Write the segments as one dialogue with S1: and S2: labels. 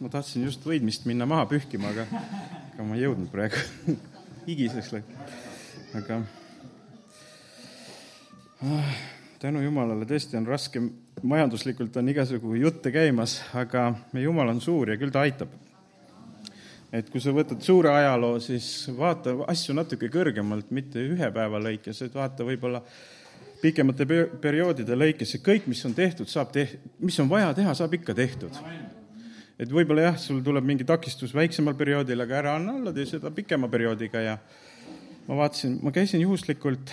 S1: ma tahtsin just võidmist minna maha pühkima, aga, aga ma ei jõudnud praegu higiseks läks. aga ah, tänu Jumalale, tõesti on raske, majanduslikult on igasugu jutte käimas, aga meie Jumal on suur ja küll ta aitab. et kui sa võtad suure ajaloo, siis vaata asju natuke kõrgemalt, mitte ühe päeva lõikes, et vaata võib-olla pikemate perioodide lõikes ja kõik, mis on tehtud, saab teht-, mis on vaja teha, saab ikka tehtud et võib-olla jah, sul tuleb mingi takistus väiksemal perioodil, aga ära anna alla, tee seda pikema perioodiga ja ma vaatasin, ma käisin juhuslikult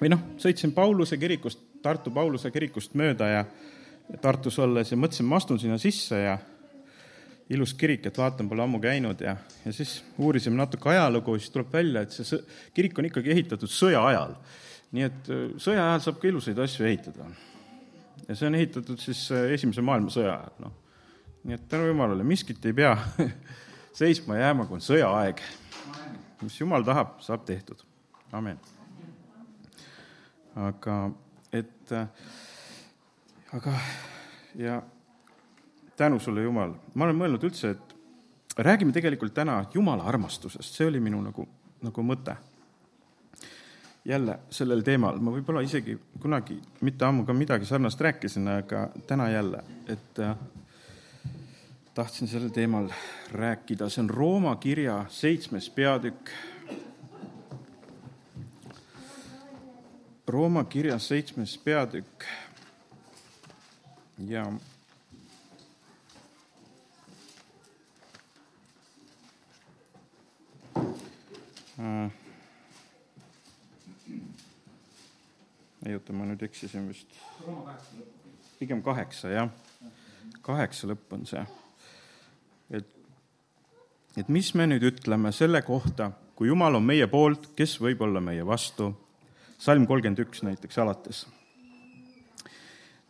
S1: või noh, sõitsin Pauluse kirikust, Tartu Pauluse kirikust mööda ja Tartus olles ja mõtlesin, ma astun sinna sisse ja ilus kirik, et vaatan, pole ammu käinud ja, ja siis uurisime natuke ajalugu, siis tuleb välja, et see kirik on ikkagi ehitatud sõja ajal. nii et äh, sõja ajal saab ka ilusaid asju ehitada. ja see on ehitatud siis äh, Esimese maailmasõja ajal, noh nii et tänu Jumalale, miskit ei pea seisma jääma, kui on sõjaaeg. mis Jumal tahab, saab tehtud. amen. aga et, aga ja tänu sulle, Jumal, ma olen mõelnud üldse, et räägime tegelikult täna Jumala armastusest, see oli minu nagu, nagu mõte. jälle sellel teemal, ma võib-olla isegi kunagi mitte ammu ka midagi sarnast rääkisin, aga täna jälle, et tahtsin sellel teemal rääkida, see on Rooma kirja seitsmes peatükk. Rooma kirja seitsmes peatükk ja äh, ei oota, ma nüüd eksisin vist. pigem kaheksa, jah. kaheksa lõpp on see et mis me nüüd ütleme selle kohta, kui Jumal on meie poolt, kes võib olla meie vastu. salm kolmkümmend üks näiteks alates.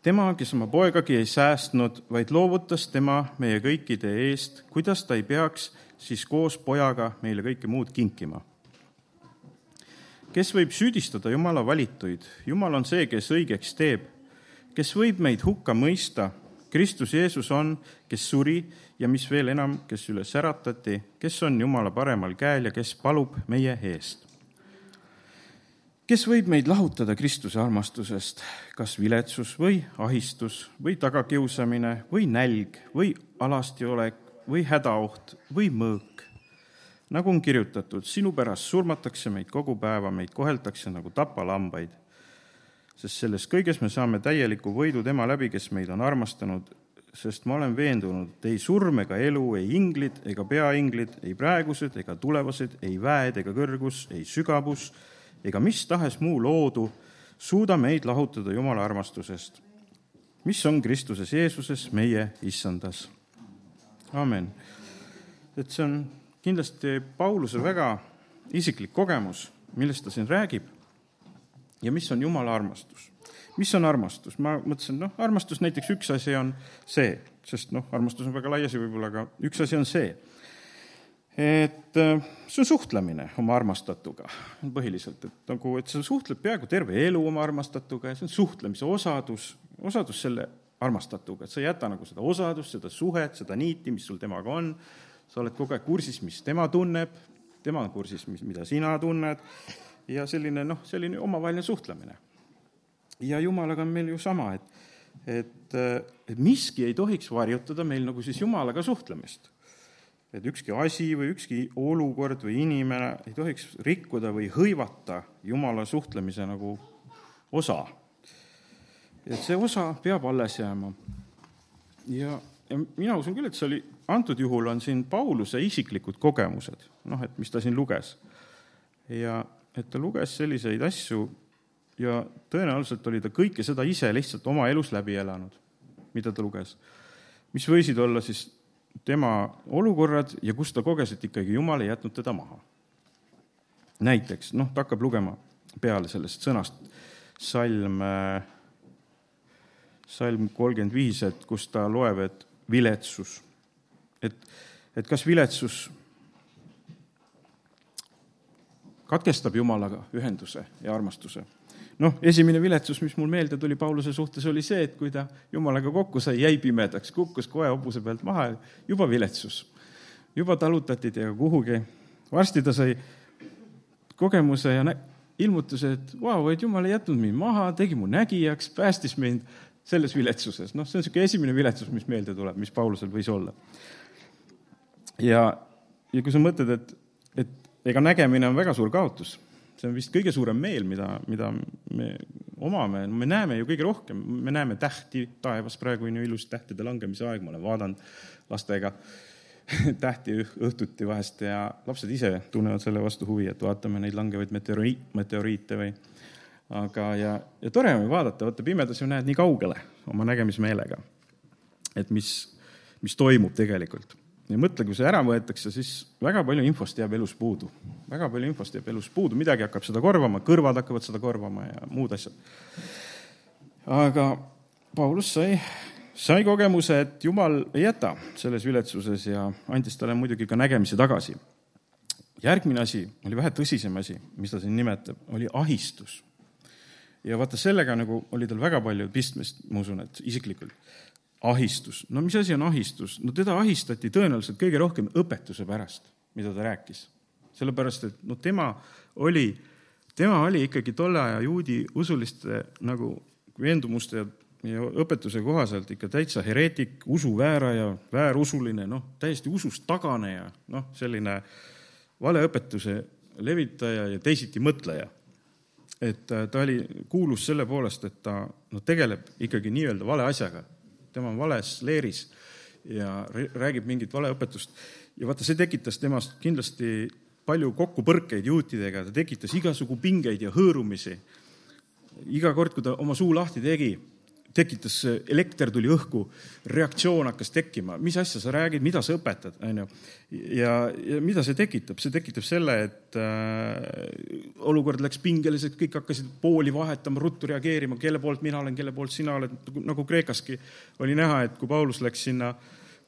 S1: tema, kes oma poegagi ei säästnud, vaid loovutas tema meie kõikide eest, kuidas ta ei peaks siis koos pojaga meile kõike muud kinkima kes võib süüdistada Jumala valituid? Jumal on see, kes õigeks teeb. kes võib meid hukka mõista? Kristus Jeesus on, kes suri ja mis veel enam, kes üles äratati, kes on Jumala paremal käel ja kes palub meie eest. kes võib meid lahutada Kristuse armastusest, kas viletsus või ahistus või tagakiusamine või nälg või alastiolek või hädaoht või mõõk? nagu on kirjutatud, sinu pärast surmatakse meid kogu päeva, meid koheldakse nagu tapalambaid sest selles kõiges me saame täieliku võidu tema läbi, kes meid on armastanud, sest ma olen veendunud, et ei surm ega elu, ei inglid ega peainglid, ei praegused ega tulevased, ei väed ega kõrgus, ei sügavus ega mis tahes muu loodu suuda meid lahutada Jumala armastusest, mis on Kristuses Jeesuses, meie issandas. amen. et see on kindlasti Pauluse väga isiklik kogemus, millest ta siin räägib ja mis on Jumala armastus. mis on armastus, ma mõtlesin, noh, armastus näiteks üks asi on see, sest noh, armastus on väga lai asi võib-olla, aga üks asi on see, et äh, see on suhtlemine oma armastatuga. Põhiliselt, et nagu, et sa suhtled peaaegu terve elu oma armastatuga ja see on suhtlemise osadus, osadus selle armastatuga, et sa ei jäta nagu seda osadust, seda suhet, seda niiti, mis sul temaga on, sa oled kogu aeg kursis, mis tema tunneb, tema on kursis, mis, mida sina tunned ja selline noh, selline omavaheline suhtlemine. ja Jumalaga on meil ju sama, et, et, et miski ei tohiks varjutada meil nagu siis Jumalaga suhtlemist. et ükski asi või ükski olukord või inimene ei tohiks rikkuda või hõivata Jumala suhtlemise nagu osa. et see osa peab alles jääma. ja, ja mina usun küll, et see oli, antud juhul on siin Pauluse isiklikud kogemused, noh, et mis ta siin luges. ja et ta luges selliseid asju ja tõenäoliselt oli ta kõike seda ise lihtsalt oma elus läbi elanud, mida ta luges. mis võisid olla siis tema olukorrad ja kus ta koges, et ikkagi Jumal ei jätnud teda maha. näiteks, noh, ta hakkab lugema peale sellest sõnast salm, salm kolmkümmend viis, et kus ta loeb, et viletsus, et, et kas viletsus katkestab Jumalaga ühenduse ja armastuse noh, esimene viletsus, mis mul meelde tuli Pauluse suhtes, oli see, et kui ta jumalaga kokku sai, jäi pimedaks, kukkus kohe hobuse pealt maha, juba viletsus. juba talutati temaga kuhugi. varsti ta sai kogemuse ja ilmutuse, et vau, et jumal ei jätnud mind maha, tegi mu nägijaks, päästis mind selles viletsuses. noh, see on niisugune esimene viletsus, mis meelde tuleb, mis Paulusel võis olla. ja, ja kui sa mõtled, et, et ega nägemine on väga suur kaotus. See on vist kõige suurem meel, mida, mida me omame, me näeme ju kõige rohkem, me näeme tähti taevas, praegu on ju ilus tähtede langemise aeg, ma olen vaadanud lastega tähti õhtuti vahest ja lapsed ise tunnevad selle vastu huvi, et vaatame neid langevaid meteoriit, meteoriite või aga, ja, ja tore on vaadata, vaata pimedas ju näed nii kaugele oma nägemismeelega. et mis, mis toimub tegelikult ja mõtle, kui see ära võetakse, siis väga palju infost jääb elus puudu. väga palju infost jääb elus puudu, midagi hakkab seda korvama, kõrvad hakkavad seda korvama ja muud asjad. aga Paulus sai, sai kogemuse, et Jumal ei jäta selles viletsuses ja andis talle muidugi ka nägemise tagasi. järgmine asi oli vähe tõsisem asi, mis ta siin nimetab, oli ahistus. ja vaata, sellega nagu oli tal väga palju pistmist, ma usun, et isiklikult ahistus. no mis asi on ahistus? no teda ahistati tõenäoliselt kõige rohkem õpetuse pärast, mida ta rääkis. sellepärast, et no tema oli, tema oli ikkagi tolle aja juudi usuliste nagu veendumuste ja, ja õpetuse kohaselt ikka täitsa hereetik, usuvääraja, väärusuline, noh, täiesti usust taganeja, noh, selline valeõpetuse levitaja ja teisiti mõtleja et äh, ta oli kuulus selle poolest, et ta noh, tegeleb ikkagi nii-öelda vale asjaga tema on vales leeris ja räägib mingit valeõpetust. ja vaata, see tekitas temast kindlasti palju kokkupõrkeid juutidega, ta tekitas igasugu pingeid ja hõõrumisi. iga kord, kui ta oma suu lahti tegi, tekitas, elekter tuli õhku, reaktsioon hakkas tekkima, mis asja sa räägid, mida sa õpetad, onju. ja, ja mida see tekitab, see tekitab selle, et äh, olukord läks pingeliseks, kõik hakkasid pooli vahetama, ruttu reageerima, kelle poolt mina olen, kelle poolt sina oled, nagu, Kreekaski oli näha, et kui Paulus läks sinna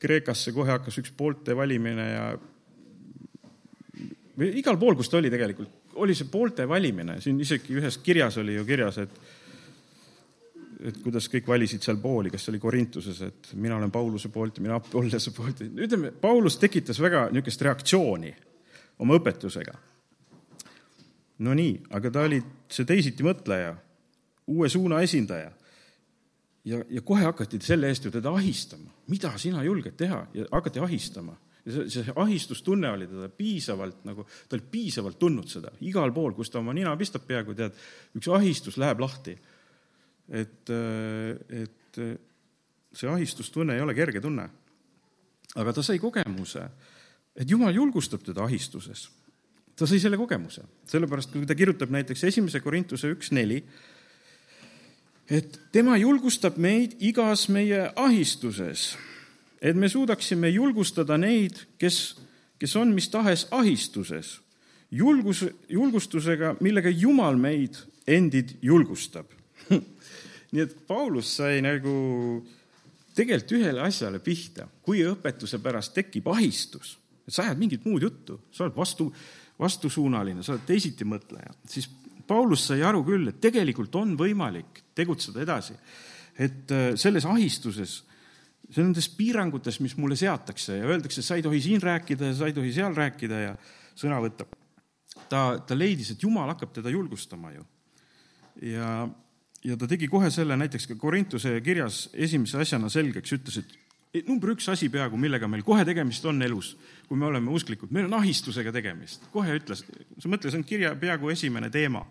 S1: Kreekasse, kohe hakkas üks poolte valimine ja igal pool, kus ta oli tegelikult, oli see poolte valimine, siin isegi ühes kirjas oli ju kirjas, et et kuidas kõik valisid seal pooli, kas see oli Korintuses, et mina olen Pauluse poolt ja mina Apollose poolt. ütleme, Paulus tekitas väga niisugust reaktsiooni oma õpetusega. no nii, aga ta oli see teisiti mõtleja, uue suuna esindaja. ja, ja kohe hakati selle eest ju teda ahistama. mida sina julged teha ja hakati ahistama ja see, see ahistustunne oli teda piisavalt nagu, ta oli piisavalt tundnud seda, igal pool, kus ta oma nina pistab peaaegu, tead, üks ahistus läheb lahti et, et see ahistustunne ei ole kerge tunne. aga ta sai kogemuse, et Jumal julgustab teda ahistuses. ta sai selle kogemuse, sellepärast kui ta kirjutab näiteks esimese Korintuse üks neli, et tema julgustab meid igas meie ahistuses, et me suudaksime julgustada neid, kes, kes on mis tahes ahistuses, julgus, julgustusega, millega Jumal meid endid julgustab nii et Paulus sai nagu tegelikult ühele asjale pihta, kui õpetuse pärast tekib ahistus, et sa ajad mingit muud juttu, sa oled vastu, vastusuunaline, sa oled teisiti mõtleja, siis Paulus sai aru küll, et tegelikult on võimalik tegutseda edasi. et äh, selles ahistuses, nendes piirangutes, mis mulle seatakse ja öeldakse, sa ei tohi siin rääkida ja sa ei tohi seal rääkida ja sõna võtta. ta, ta leidis, et Jumal hakkab teda julgustama ju. ja ja ta tegi kohe selle näiteks ka Korintuse kirjas esimese asjana selgeks, ütles, et number üks asi peaaegu, millega meil kohe tegemist on elus, kui me oleme usklikud, meil on ahistusega tegemist. kohe ütles, sa mõtle, see on kirja peaaegu esimene teema.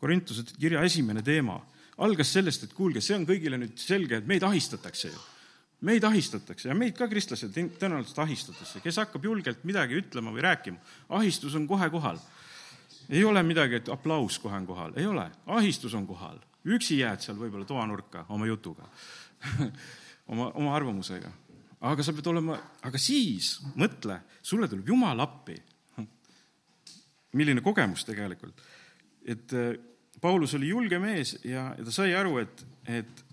S1: Korintuse kirja esimene teema algas sellest, et kuulge, see on kõigile nüüd selge, et meid ahistatakse ju. meid ahistatakse ja meid ka, kristlased, tõenäoliselt ahistatakse. kes hakkab julgelt midagi ütlema või rääkima, ahistus on kohe kohal. ei ole midagi, et aplaus kohe on kohal, ei ole, ahistus on kohal üksi jääd seal võib-olla toanurka oma jutuga oma, oma arvamusega. aga sa pead olema, aga siis mõtle, sulle tuleb Jumal appi. milline kogemus tegelikult. et äh, Paulus oli julge mees ja, ja ta sai aru, et, et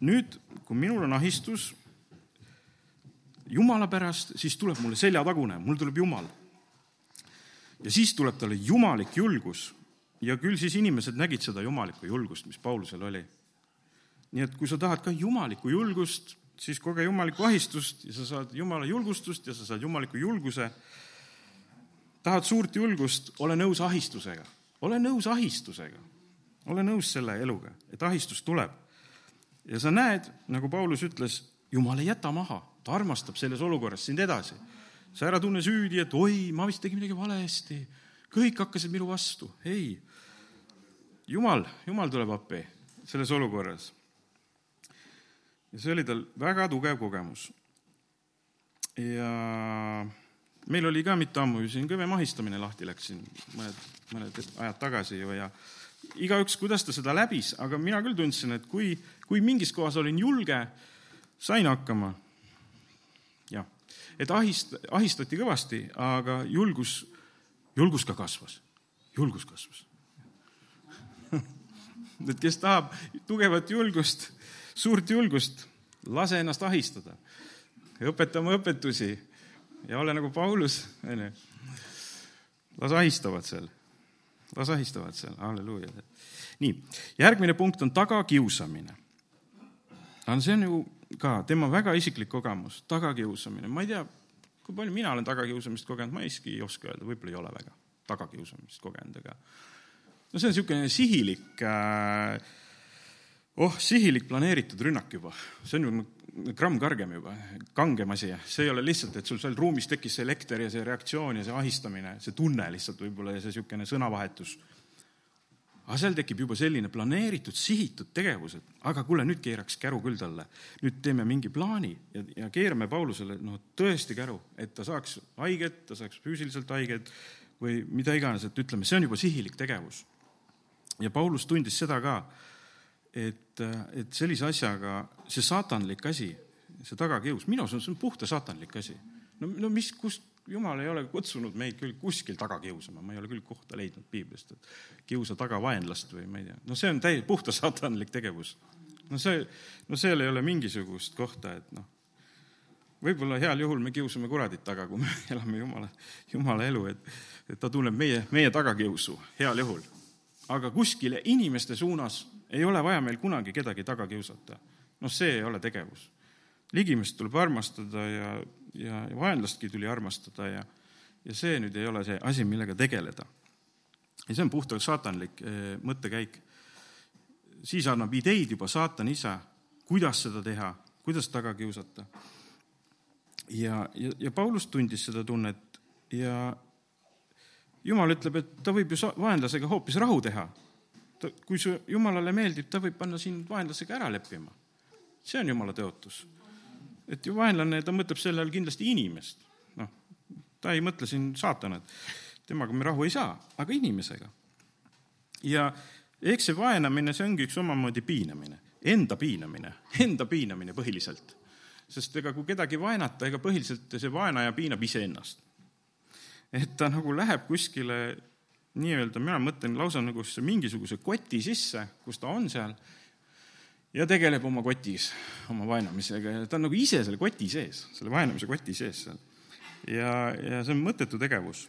S1: nüüd, kui minul on ahistus Jumala pärast, siis tuleb mulle seljatagune, mul tuleb Jumal. ja siis tuleb talle jumalik julgus ja küll siis inimesed nägid seda jumalikku julgust, mis Paulusel oli. nii et kui sa tahad ka jumalikku julgust, siis koge jumalikku ahistust ja sa saad jumala julgustust ja sa saad jumaliku julguse. tahad suurt julgust, ole nõus ahistusega, ole nõus ahistusega, ole nõus selle eluga, et ahistus tuleb. ja sa näed, nagu Paulus ütles, jumal ei jäta maha, ta armastab selles olukorras sind edasi. sa ära tunne süüdi, et oi, ma vist tegin midagi valesti, kõik hakkasid minu vastu, ei jumal, jumal tuleb appi selles olukorras. ja see oli tal väga tugev kogemus. ja meil oli ka mitte ammu ju siin kõvem ahistamine lahti läks siin mõned, mõned ajad tagasi ju ja igaüks, kuidas ta seda läbis, aga mina küll tundsin, et kui, kui mingis kohas olin julge, sain hakkama. jah, et ahist-, ahistati kõvasti, aga julgus, julgus ka kasvas, julgus kasvas et kes tahab tugevat julgust, suurt julgust, lase ennast ahistada. õpeta oma õpetusi ja ole nagu Paulus, onju. las ahistavad seal, las ahistavad seal, halleluuja. nii, järgmine punkt on tagakiusamine. see on ju ka tema väga isiklik kogemus, tagakiusamine, ma ei tea, kui palju mina olen tagakiusamist kogenud, ma ei oska öelda, võib-olla ei ole väga tagakiusamist kogenud, aga no see on niisugune sihilik äh, oh, sihilik planeeritud rünnak juba, see on ju gramm kõrgem juba, kangem asi, see ei ole lihtsalt, et sul seal ruumis tekkis see elekter ja see reaktsioon ja see ahistamine, see tunne lihtsalt võib-olla ja see niisugune sõnavahetus. aga seal tekib juba selline planeeritud, sihitud tegevus, et aga kuule, nüüd keeraks käru küll talle. nüüd teeme mingi plaani ja, ja keerame Paulusele noh, tõesti käru, et ta saaks haiget, ta saaks füüsiliselt haiget või mida iganes, et ütleme, see on juba sihilik tegevus ja Paulus tundis seda ka, et, et sellise asjaga, see saatanlik asi, see tagakius, minu arust see on puhta saatanlik asi. no, no mis, kust, jumal ei ole kutsunud meid küll kuskil taga kiusama, ma ei ole küll kohta leidnud piiblist, et kiusa taga vaenlast või ma ei tea, no see on täi-, puhta saatanlik tegevus. no see, no seal ei ole mingisugust kohta, et noh, võib-olla heal juhul me kiusame kuradit taga, kui me elame jumala, jumala elu, et, et ta tunneb meie, meie tagakiusu, heal juhul aga kuskile inimeste suunas ei ole vaja meil kunagi kedagi taga kiusata. noh, see ei ole tegevus. ligimest tuleb armastada ja, ja vaenlastki tuli armastada ja, ja see nüüd ei ole see asi, millega tegeleda. ja see on puhtalt saatanlik eh, mõttekäik. siis annab ideid juba saatan ise, kuidas seda teha, kuidas taga kiusata. ja, ja, ja Paulus tundis seda tunnet ja jumal ütleb, et ta võib ju vaenlasega hoopis rahu teha. kui see jumalale meeldib, ta võib panna sind vaenlasega ära leppima. see on jumala tõotus. et ju vaenlane, ta mõtleb selle all kindlasti inimest. noh, ta ei mõtle siin saatanat, temaga me rahu ei saa, aga inimesega. ja eks see vaenamine, see ongi üks omamoodi piinamine, enda piinamine, enda piinamine põhiliselt. sest ega kui kedagi vaenata, ega põhiliselt see vaenaja piinab iseennast et ta nagu läheb kuskile nii-öelda, mina mõtlen lausa nagu mingisuguse koti sisse, kus ta on seal, ja tegeleb oma kotis, oma vaenamisega ja ta on nagu ise selle koti sees, selle vaenamise koti sees seal. ja, ja see on mõttetu tegevus.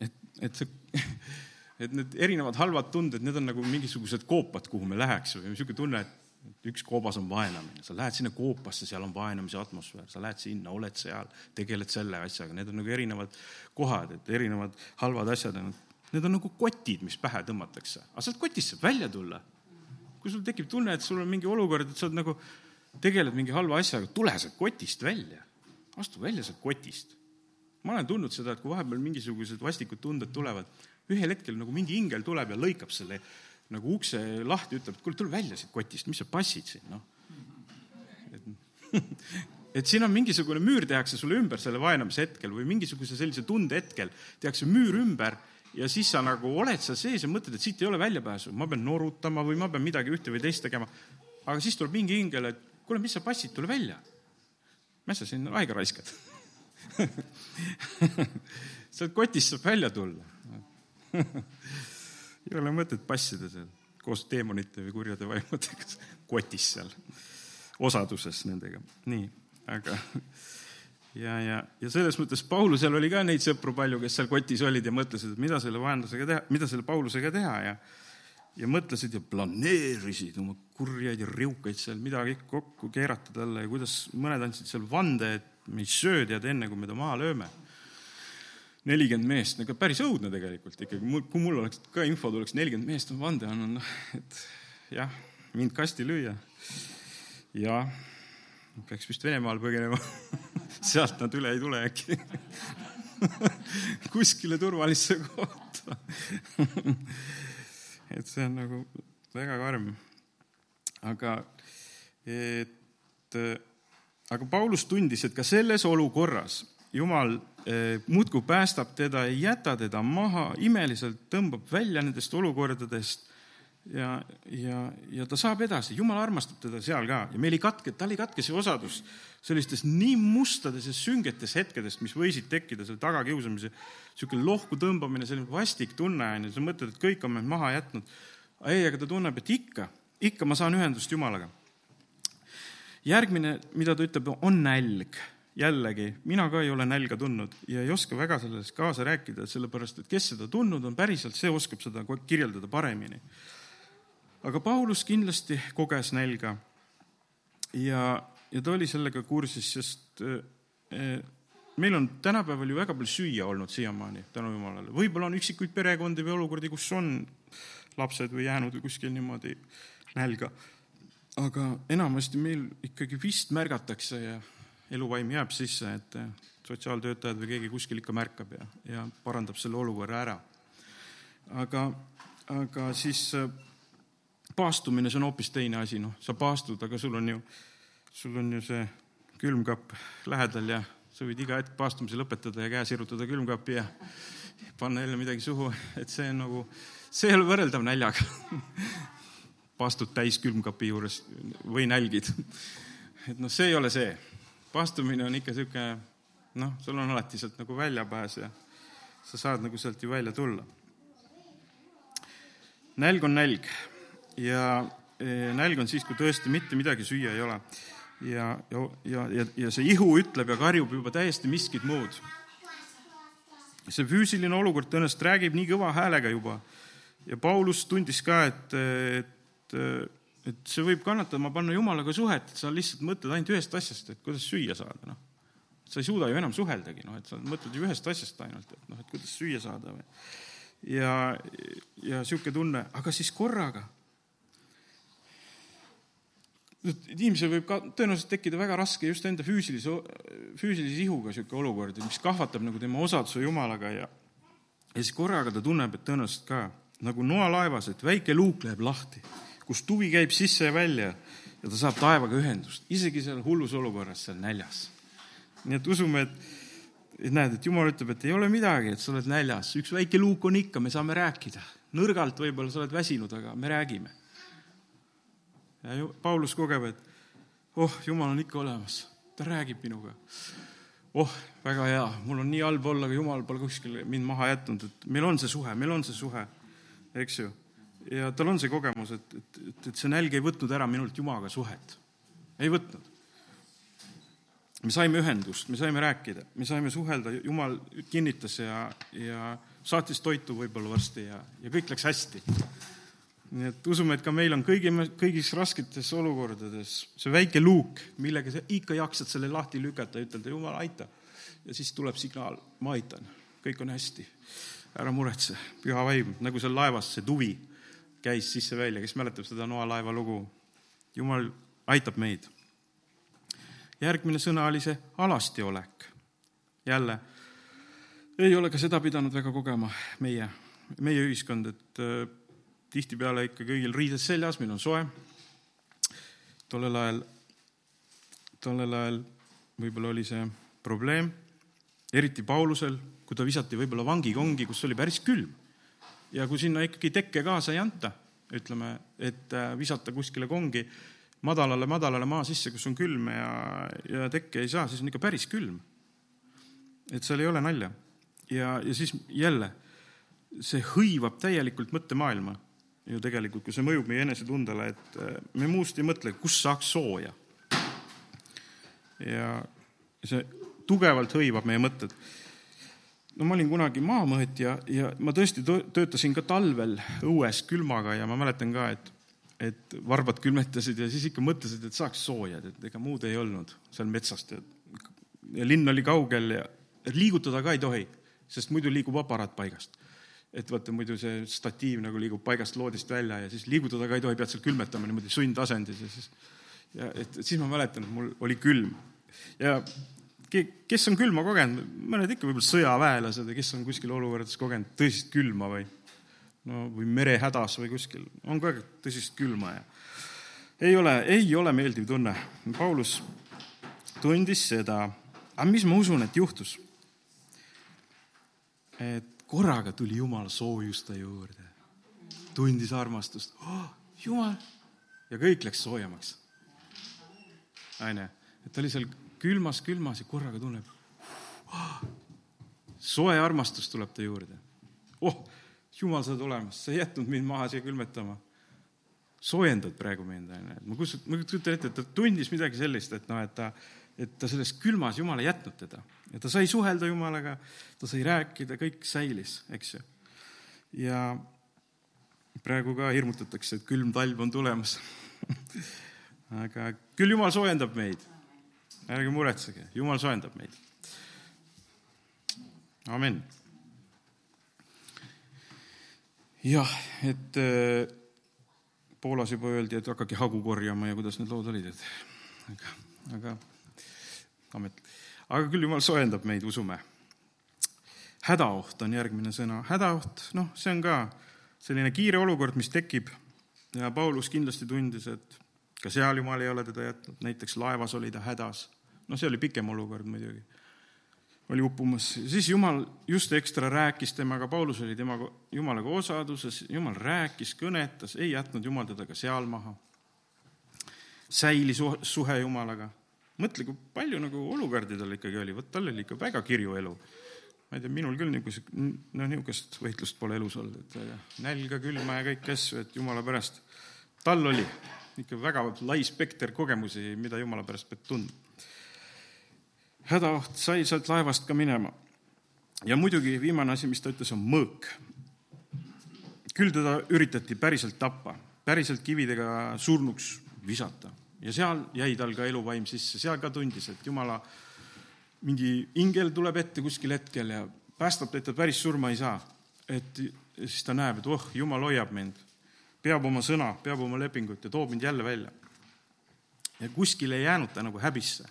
S1: et, et see, et need erinevad halvad tunded, need on nagu mingisugused koopad, kuhu me läheks või niisugune tunne, et üks koobas on vaenamine, sa lähed sinna koopasse, seal on vaenamise atmosfäär, sa lähed sinna, oled seal, tegeled selle asjaga, need on nagu erinevad kohad, et erinevad halvad asjad on, need on nagu kotid, mis pähe tõmmatakse, aga sealt kotist saab välja tulla. kui sul tekib tunne, et sul on mingi olukord, et sa oled nagu, tegeled mingi halva asjaga, tule sealt kotist välja, astu välja sealt kotist. ma olen tundnud seda, et kui vahepeal mingisugused vastikud tunded tulevad, ühel hetkel nagu mingi ingel tuleb ja lõikab selle nagu ukse lahti, ütleb, et kuule, tule välja siit kotist, mis sa passid siin, noh. et, et siin on mingisugune müür tehakse sulle ümber selle vaenamise hetkel või mingisuguse sellise tunde hetkel tehakse müür ümber ja siis sa nagu oled seal sees ja mõtled, et siit ei ole väljapääsu, ma pean norutama või ma pean midagi ühte või teist tegema. aga siis tuleb mingi ingel, et kuule, mis sa passid, tule välja. mis sa siin aega raiskad sealt kotist saab välja tulla ei ole mõtet passida seal koos teemonite või kurjade vaimudega kotis seal, osaduses nendega. nii, aga ja, ja, ja selles mõttes Paulusel oli ka neid sõpru palju, kes seal kotis olid ja mõtlesid, et mida selle vaenlasega teha, mida selle Paulusega teha ja ja mõtlesid ja planeerisid oma kurjaid ja riukaid seal midagi kokku keerata talle ja kuidas mõned andsid seal vande, et me ei söö tead enne, kui me ta maha lööme. Nelikümmend meest, ega päris õudne tegelikult ikkagi, mul, kui mul oleks ka info tuleks, nelikümmend meest on vande andnud, noh, et jah, mind kasti lüüa. ja peaks vist Venemaal põgenema sealt nad üle ei tule äkki kuskile turvalisse kohta et see on nagu väga karm. aga, et, aga Paulus tundis, et ka selles olukorras Jumal muudkui päästab teda, ei jäta teda maha, imeliselt tõmbab välja nendest olukordadest ja, ja, ja ta saab edasi, Jumal armastab teda seal ka ja meil ei katke, tal ei katke see osadus sellistes nii mustades ja süngetes hetkedest, mis võisid tekkida selle tagakiusamise, niisugune lohku tõmbamine, selline vastik tunne on ju, sa mõtled, et kõik on meid maha jätnud. ei, aga ta tunneb, et ikka, ikka ma saan ühendust Jumalaga. järgmine, mida ta ütleb, on nälg jällegi, mina ka ei ole nälga tundnud ja ei oska väga sellest kaasa rääkida, sellepärast et kes seda tundnud on päriselt, see oskab seda kirjeldada paremini aga Paulus kindlasti koges nälga ja, ja ta oli sellega kursis, sest eh, meil on tänapäeval ju väga palju süüa olnud siiamaani, tänu jumalale. võib-olla on üksikuid perekondi või olukordi, kus on lapsed või jäänud või kuskil niimoodi nälga. aga enamasti meil ikkagi vist märgatakse ja eluvaim jääb sisse, et sotsiaaltöötajad või keegi kuskil ikka märkab ja, ja parandab selle olukorra ära. aga, aga siis paastumine, see on hoopis teine asi, noh, sa paastud, aga sul on ju, sul on ju see külmkapp lähedal ja sa võid iga hetk paastumise lõpetada ja käe sirutada külmkappi ja panna jälle midagi suhu, et see on nagu, see ei ole võrreldav näljaga paastud täis külmkapi juures või nälgid. et noh, see ei ole see. Paastumine on ikka niisugune, noh, sul on alati sealt nagu väljapääs ja sa saad nagu sealt ju välja tulla. nälg on nälg ja e, nälg on siis, kui tõesti mitte midagi süüa ei ole. ja, ja, ja, ja, ja see ihu ütleb ja karjub juba täiesti miskit muud. see füüsiline olukord tõenäoliselt räägib nii kõva häälega juba ja Paulus tundis ka, et, et, et see võib kannatama panna Jumalaga suhet, et sa lihtsalt mõtled ainult ühest asjast, et kuidas süüa saada, noh. sa ei suuda ju enam suheldagi, noh, et sa mõtled ju ühest asjast ainult, et noh, et kuidas süüa saada või. ja, ja sihuke tunne, aga siis korraga inimesel võib ka tõenäoliselt tekkida väga raske just enda füüsilise, füüsilise ihuga niisugune olukord, mis kahvatab nagu tema osaduse Jumalaga ja ja siis korraga ta tunneb, et tõenäoliselt ka nagu noalaevas, et väike luuk läheb lahti, kus tuvi käib sisse ja välja ja ta saab taevaga ühendust, isegi seal hullus olukorras, seal näljas. nii et usume, et, et näed, et Jumal ütleb, et ei ole midagi, et sa oled näljas, üks väike luuk on ikka, me saame rääkida. nõrgalt võib-olla sa oled väsinud, aga me räägime ja Paulus kogeb, et oh, Jumal on ikka olemas, ta räägib minuga. oh, väga hea, mul on nii halb olla, aga Jumal pole kuskil mind maha jätnud, et meil on see suhe, meil on see suhe, eks ju. Ja tal on see kogemus, et, et, et, et see nälg ei võtnud ära minult Jumalaga suhet, ei võtnud. me saime ühendust, me saime rääkida, me saime suhelda, Jumal kinnitas ja, ja saatis toitu võib-olla varsti ja, ja kõik läks hästi nii et usume, et ka meil on kõigi, kõigis rasketes olukordades see väike luuk, millega sa ikka jaksad selle lahti lükata ja ütelda, jumal, aita. ja siis tuleb signaal, ma aitan, kõik on hästi. ära muretse, püha vaim, nagu seal laevas see tuvi käis sisse-välja, kes mäletab seda Noa laeva lugu. jumal aitab meid. järgmine sõna oli see alastiolek. jälle, ei ole ka seda pidanud väga kogema meie, meie ühiskond, et tihtipeale ikka kõigil riided seljas, meil on soe. tollel ajal, tollel ajal võib-olla oli see probleem, eriti Paulusel, kui ta visati võib-olla vangikongi, kus oli päris külm. Ja kui sinna ikkagi tekke kaasa ei anta, ütleme, et äh, visata kuskile kongi madalale, madalale maa sisse, kus on külm ja, ja tekke ei saa, siis on ikka päris külm. et seal ei ole nalja. ja, ja siis jälle, see hõivab täielikult mõttemaailma ju tegelikult, kui see mõjub meie enesetundele, et äh, me muust ei mõtle, kus saaks sooja. ja see tugevalt hõivab meie mõtted. No ma olin kunagi maamõõtja ja ma tõesti töötasin ka talvel õues külmaga ja ma mäletan ka, et, et varbad külmetasid ja siis ikka mõtlesid, et saaks sooja, et ega muud ei olnud seal metsast. Ja, ja linn oli kaugel ja liigutada ka ei tohi, sest muidu liigub aparaat paigast. Et vaata, muidu see statiiv nagu liigub paigast loodist välja ja siis liigutada ka ei tohi, pead seal külmetama niimoodi sundasendis ja siis, ja et, et siis ma mäletan, et mul oli külm. Ja kes on külma kogenud, mõned ikka võib-olla sõjaväelased ja kes on kuskil olukordades kogenud tõsist külma või no või merehädas või kuskil, on ka tõsist külma ja ei ole, ei ole meeldiv tunne. Paulus tundis seda, aga mis ma usun, et juhtus? et korraga tuli Jumal soojus ta juurde, tundis armastust oh,, Jumal, ja kõik läks soojemaks. onju, et ta oli seal külmas, külmas ja korraga tunneb oh,, soe armastus tuleb ta juurde. oh, Jumal, sa oled olemas, sa ei jätnud mind maha siia külmetama. soojendad praegu mind, onju, et ma kujutan, ma kujutan ette, et ta tundis midagi sellist, et noh, et ta, et ta selles külmas Jumal ei jätnud teda ja ta sai suhelda Jumalaga, ta sai rääkida, kõik säilis, eks ju. ja praegu ka hirmutatakse, et külm talv on tulemas aga küll Jumal soojendab meid. Ärge muretsege, Jumal soojendab meid. amin. jah, et äh, Poolas juba öeldi, et hakake hagu korjama ja kuidas need lood olid, et aga, aga amet aga küll jumal soojendab meid, usume. hädaoht on järgmine sõna. hädaoht, noh, see on ka selline kiire olukord, mis tekib ja Paulus kindlasti tundis, et ka seal jumal ei ole teda jätnud, näiteks laevas oli ta hädas. no see oli pikem olukord muidugi, oli uppumas. siis jumal just ekstra rääkis temaga, Paulus oli temaga, jumalaga osaduses, jumal rääkis, kõnetas, ei jätnud jumal teda ka seal maha. säilis suhe jumalaga mõtle, kui palju nagu olukordi tal ikkagi oli, vot tal oli ikka väga kirju elu. ma ei tea, minul küll niisugust, no niisugust võitlust pole elus olnud, et nälga, külma ja kõiki asju, et jumala pärast. tal oli ikka väga lai spekter kogemusi, mida jumala pärast pead tundma. hädaoht sai sealt laevast ka minema. ja muidugi viimane asi, mis ta ütles, on mõõk. küll teda üritati päriselt tappa, päriselt kividega surnuks visata ja seal jäi tal ka eluvaim sisse, seal ka tundis, et jumala mingi ingel tuleb ette kuskil hetkel ja päästab ta, et ta päris surma ei saa. et siis ta näeb, et oh, jumal hoiab mind, peab oma sõna, peab oma lepingut ja toob mind jälle välja. ja kuskil ei jäänud ta nagu häbisse.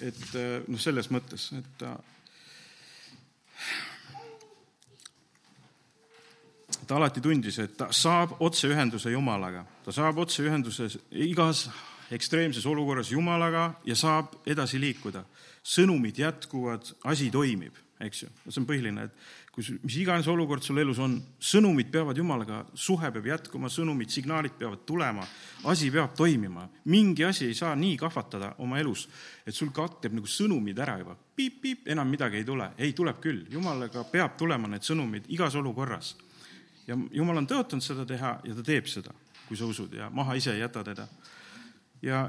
S1: et noh, selles mõttes, et ta ta alati tundis, et ta saab otseühenduse Jumalaga, ta saab otseühenduse igas ekstreemses olukorras Jumalaga ja saab edasi liikuda. sõnumid jätkuvad, asi toimib, eks ju, see on põhiline, et kus, mis iganes olukord sul elus on, sõnumid peavad Jumalaga, suhe peab jätkuma, sõnumid, signaalid peavad tulema, asi peab toimima. mingi asi ei saa nii kahvatada oma elus, et sul katkeb nagu sõnumid ära juba, piip-piip, enam midagi ei tule. ei, tuleb küll, Jumalaga peab tulema need sõnumid igas olukorras ja jumal on tõotanud seda teha ja ta teeb seda, kui sa usud ja maha ise ei jäta teda. ja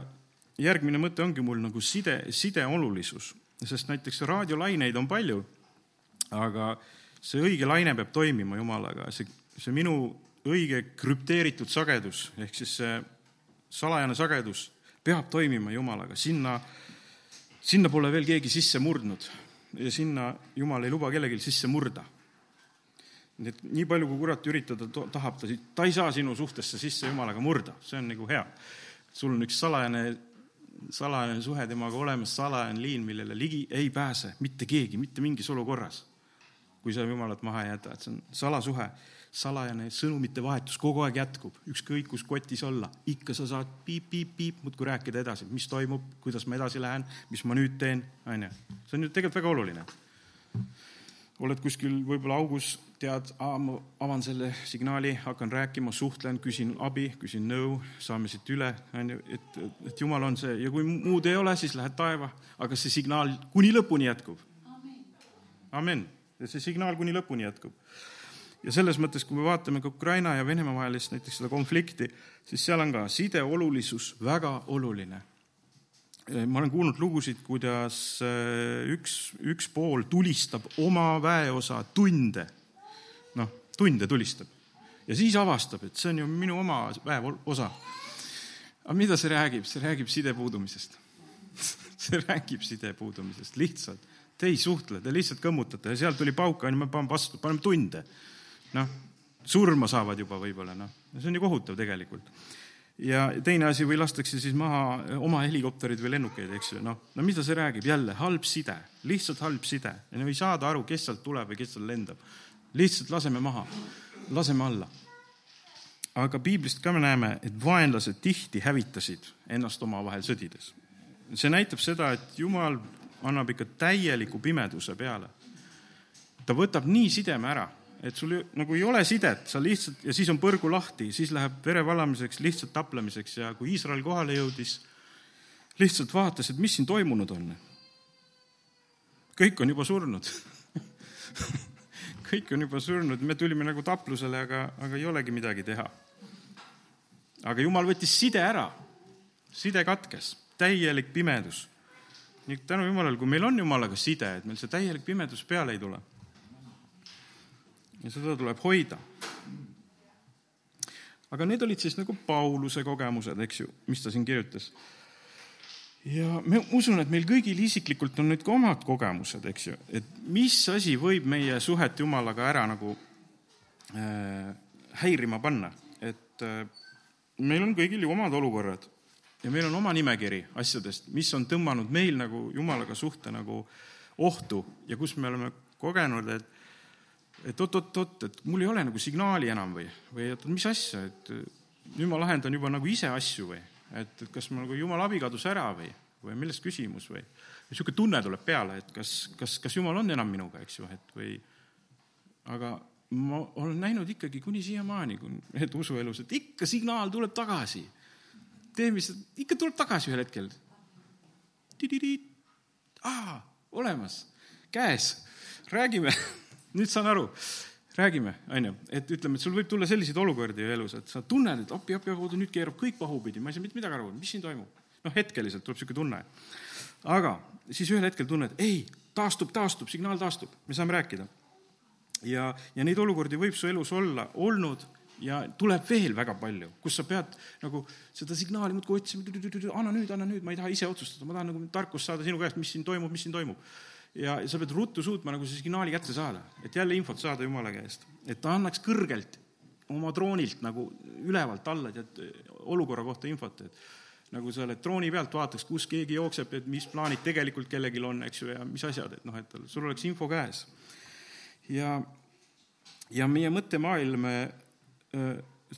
S1: järgmine mõte ongi mul nagu side, side olulisus, sest näiteks raadiolaineid on palju, aga see õige laine peab toimima Jumalaga, see, see minu õige krüpteeritud sagedus ehk siis see salajane sagedus peab toimima Jumalaga, sinna, sinna pole veel keegi sisse murdnud ja sinna Jumal ei luba kellelgi sisse murda nii et nii palju, kui kurat üritada tahab, ta, ta ei saa sinu suhtesse sisse jumalaga murda, see on nagu hea. sul on üks salajane, salajane suhe temaga olemas, salajane liin, millele ligi ei pääse mitte keegi, mitte mingis olukorras. Kui sa jumalat maha ei jäta, et see on salasuhe, salajane sõnumite vahetus kogu aeg jätkub, ükskõik kus kotis olla, ikka sa saad piip-piip-piip muudkui rääkida edasi, mis toimub, kuidas ma edasi lähen, mis ma nüüd teen, on ju. see on ju tegelikult väga oluline oled kuskil võib-olla augus, tead, ma avan selle signaali, hakkan rääkima, suhtlen, küsin abi, küsin nõu, saame siit üle, on ju, et, et jumal on see ja kui muud ei ole, siis lähed taeva, aga see signaal kuni lõpuni jätkub. amen. Ja see signaal kuni lõpuni jätkub. ja selles mõttes, kui me vaatame ka Ukraina ja Venemaa vahelist näiteks seda konflikti, siis seal on ka side olulisus väga oluline. ma olen kuulnud lugusid, kuidas üks, üks pool tulistab oma väeosa tunde. noh, tunde tulistab. ja siis avastab, et see on ju minu oma väeosa. aga mida see räägib? see räägib side puudumisest see räägib side puudumisest, lihtsalt. Te ei suhtle, te lihtsalt kõmmutate ja sealt tuli pauk, onju, me paneme vastu, paneme tunde. noh, surma saavad juba võib-olla, noh, see on ju kohutav tegelikult ja teine asi, või lastakse siis maha oma helikopterid või lennukeid, eks ju, noh, no mida see räägib, jälle halb side, lihtsalt halb side ja no ei saada aru, kes sealt tuleb või kes seal lendab. lihtsalt laseme maha, laseme alla. aga piiblist ka me näeme, et vaenlased tihti hävitasid ennast omavahel sõdides. see näitab seda, et Jumal annab ikka täieliku pimeduse peale. ta võtab nii sideme ära et sul nagu ei ole sidet, sa lihtsalt ja siis on põrgu lahti, siis läheb vere valamiseks, lihtsalt taplemiseks ja kui Iisrael kohale jõudis, lihtsalt vaatas, et mis siin toimunud on. kõik on juba surnud kõik on juba surnud, me tulime nagu taplusele, aga, aga ei olegi midagi teha. aga jumal võttis side ära, side katkes, täielik pimedus. Nii tänu Jumalale, kui meil on Jumalaga side, et meil see täielik pimedus peale ei tule ja seda tuleb hoida. aga need olid siis nagu Pauluse kogemused, eks ju, mis ta siin kirjutas. ja ma usun, et meil kõigil isiklikult on nüüd ka omad kogemused, eks ju, et mis asi võib meie suhet Jumalaga ära nagu äh, häirima panna, et äh, meil on kõigil ju omad olukorrad ja meil on oma nimekiri asjadest, mis on tõmmanud meil nagu Jumalaga suhte nagu ohtu ja kus me oleme kogenud, et et oot-oot-oot, et mul ei ole nagu signaali enam või, või et mis asja, et nüüd ma lahendan juba nagu ise asju või, et, et kas ma nagu jumala abi kadus ära või, või milles küsimus või. niisugune tunne tuleb peale, et kas, kas, kas jumal on enam minuga, eks ju, et või. aga ma olen näinud ikkagi kuni siiamaani, et usuelus, et ikka signaal tuleb tagasi. Tee, mis, ikka tuleb tagasi ühel hetkel. aa, olemas, käes, räägime nüüd saan aru, räägime, onju, et ütleme, et sul võib tulla selliseid olukordi elus, et sa tunned, et appi, appi, appi, nüüd keerab kõik pahupidi, ma ei saa mitte midagi aru, mis siin toimub. noh, hetkeliselt tuleb niisugune tunne. aga siis ühel hetkel tunned, ei, taastub, taastub, signaal taastub, me saame rääkida. ja, ja neid olukordi võib su elus olla olnud ja tuleb veel väga palju, kus sa pead nagu seda signaali muudkui otsima, anna nüüd, anna nüüd, ma ei taha ise otsustada, ma tahan nagu tarkust saada sinu käest, mis siin toimub, mis siin toimub ja sa pead ruttu suutma nagu see signaali kätte saada, et jälle infot saada Jumala käest, et ta annaks kõrgelt oma troonilt nagu ülevalt alla tead olukorra kohta infot, et nagu sa oled trooni pealt, vaataks, kus keegi jookseb, et mis plaanid tegelikult kellelgi on, eks ju, ja mis asjad, et noh, et sul oleks info käes. ja, ja meie mõttemaailm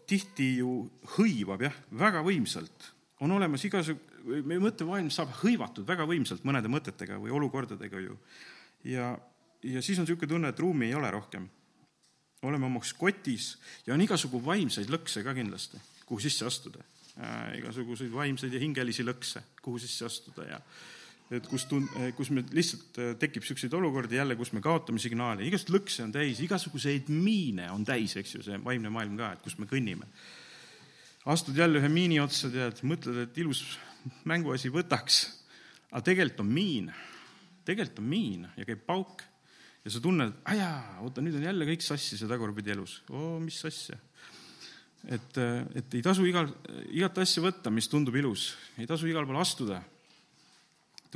S1: tihti ju hõivab jah, väga võimsalt. on olemas igasugu, meie mõttemaailm saab hõivatud väga võimsalt mõnede mõtetega või olukordadega ju. ja, ja siis on niisugune tunne, et ruumi ei ole rohkem. oleme omas kotis ja on igasugu vaimseid lõkse ka kindlasti, kuhu sisse astuda äh,. igasuguseid vaimseid ja hingelisi lõkse, kuhu sisse astuda ja et kus tun-, kus me lihtsalt äh, tekib niisuguseid olukordi jälle, kus me kaotame signaali, igasuguseid lõkse on täis, igasuguseid miine on täis, eks ju, see vaimne maailm ka, et kus me kõnnime. astud jälle ühe miini otsa, tead, mõtled, et ilus mänguasi võtaks. aga tegelikult on miin, tegelikult on miin ja käib pauk ja sa tunned, ajaa, oota, nüüd on jälle kõik sassi see tagurpidi elus. oo, mis asja. et, et ei tasu igal, igat asja võtta, mis tundub ilus, ei tasu igal pool astuda.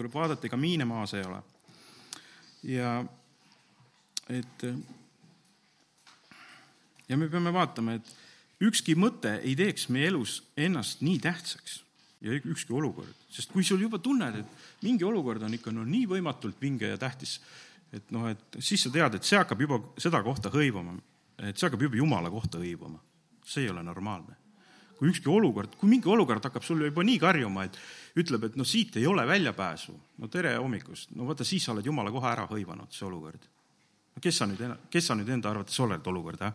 S1: Tuleb vaadata, ega miine maas ei ole. ja et ja me peame vaatama, et ükski mõte ei teeks meie elus ennast nii tähtsaks ja ükski olukord, sest kui sul juba tunned, et mingi olukord on ikka no nii võimatult vinge ja tähtis, et noh, et siis sa tead, et see hakkab juba seda kohta hõivama, et see hakkab juba jumala kohta hõivama. see ei ole normaalne. Kui ükski olukord, kui mingi olukord hakkab sulle juba nii karjuma, et ütleb, et no siit ei ole väljapääsu, no tere hommikust, no vaata, siis sa oled jumala kohe ära hõivanud, see olukord. no kes sa nüüd, kes sa nüüd enda arvates oled, olukord, jah?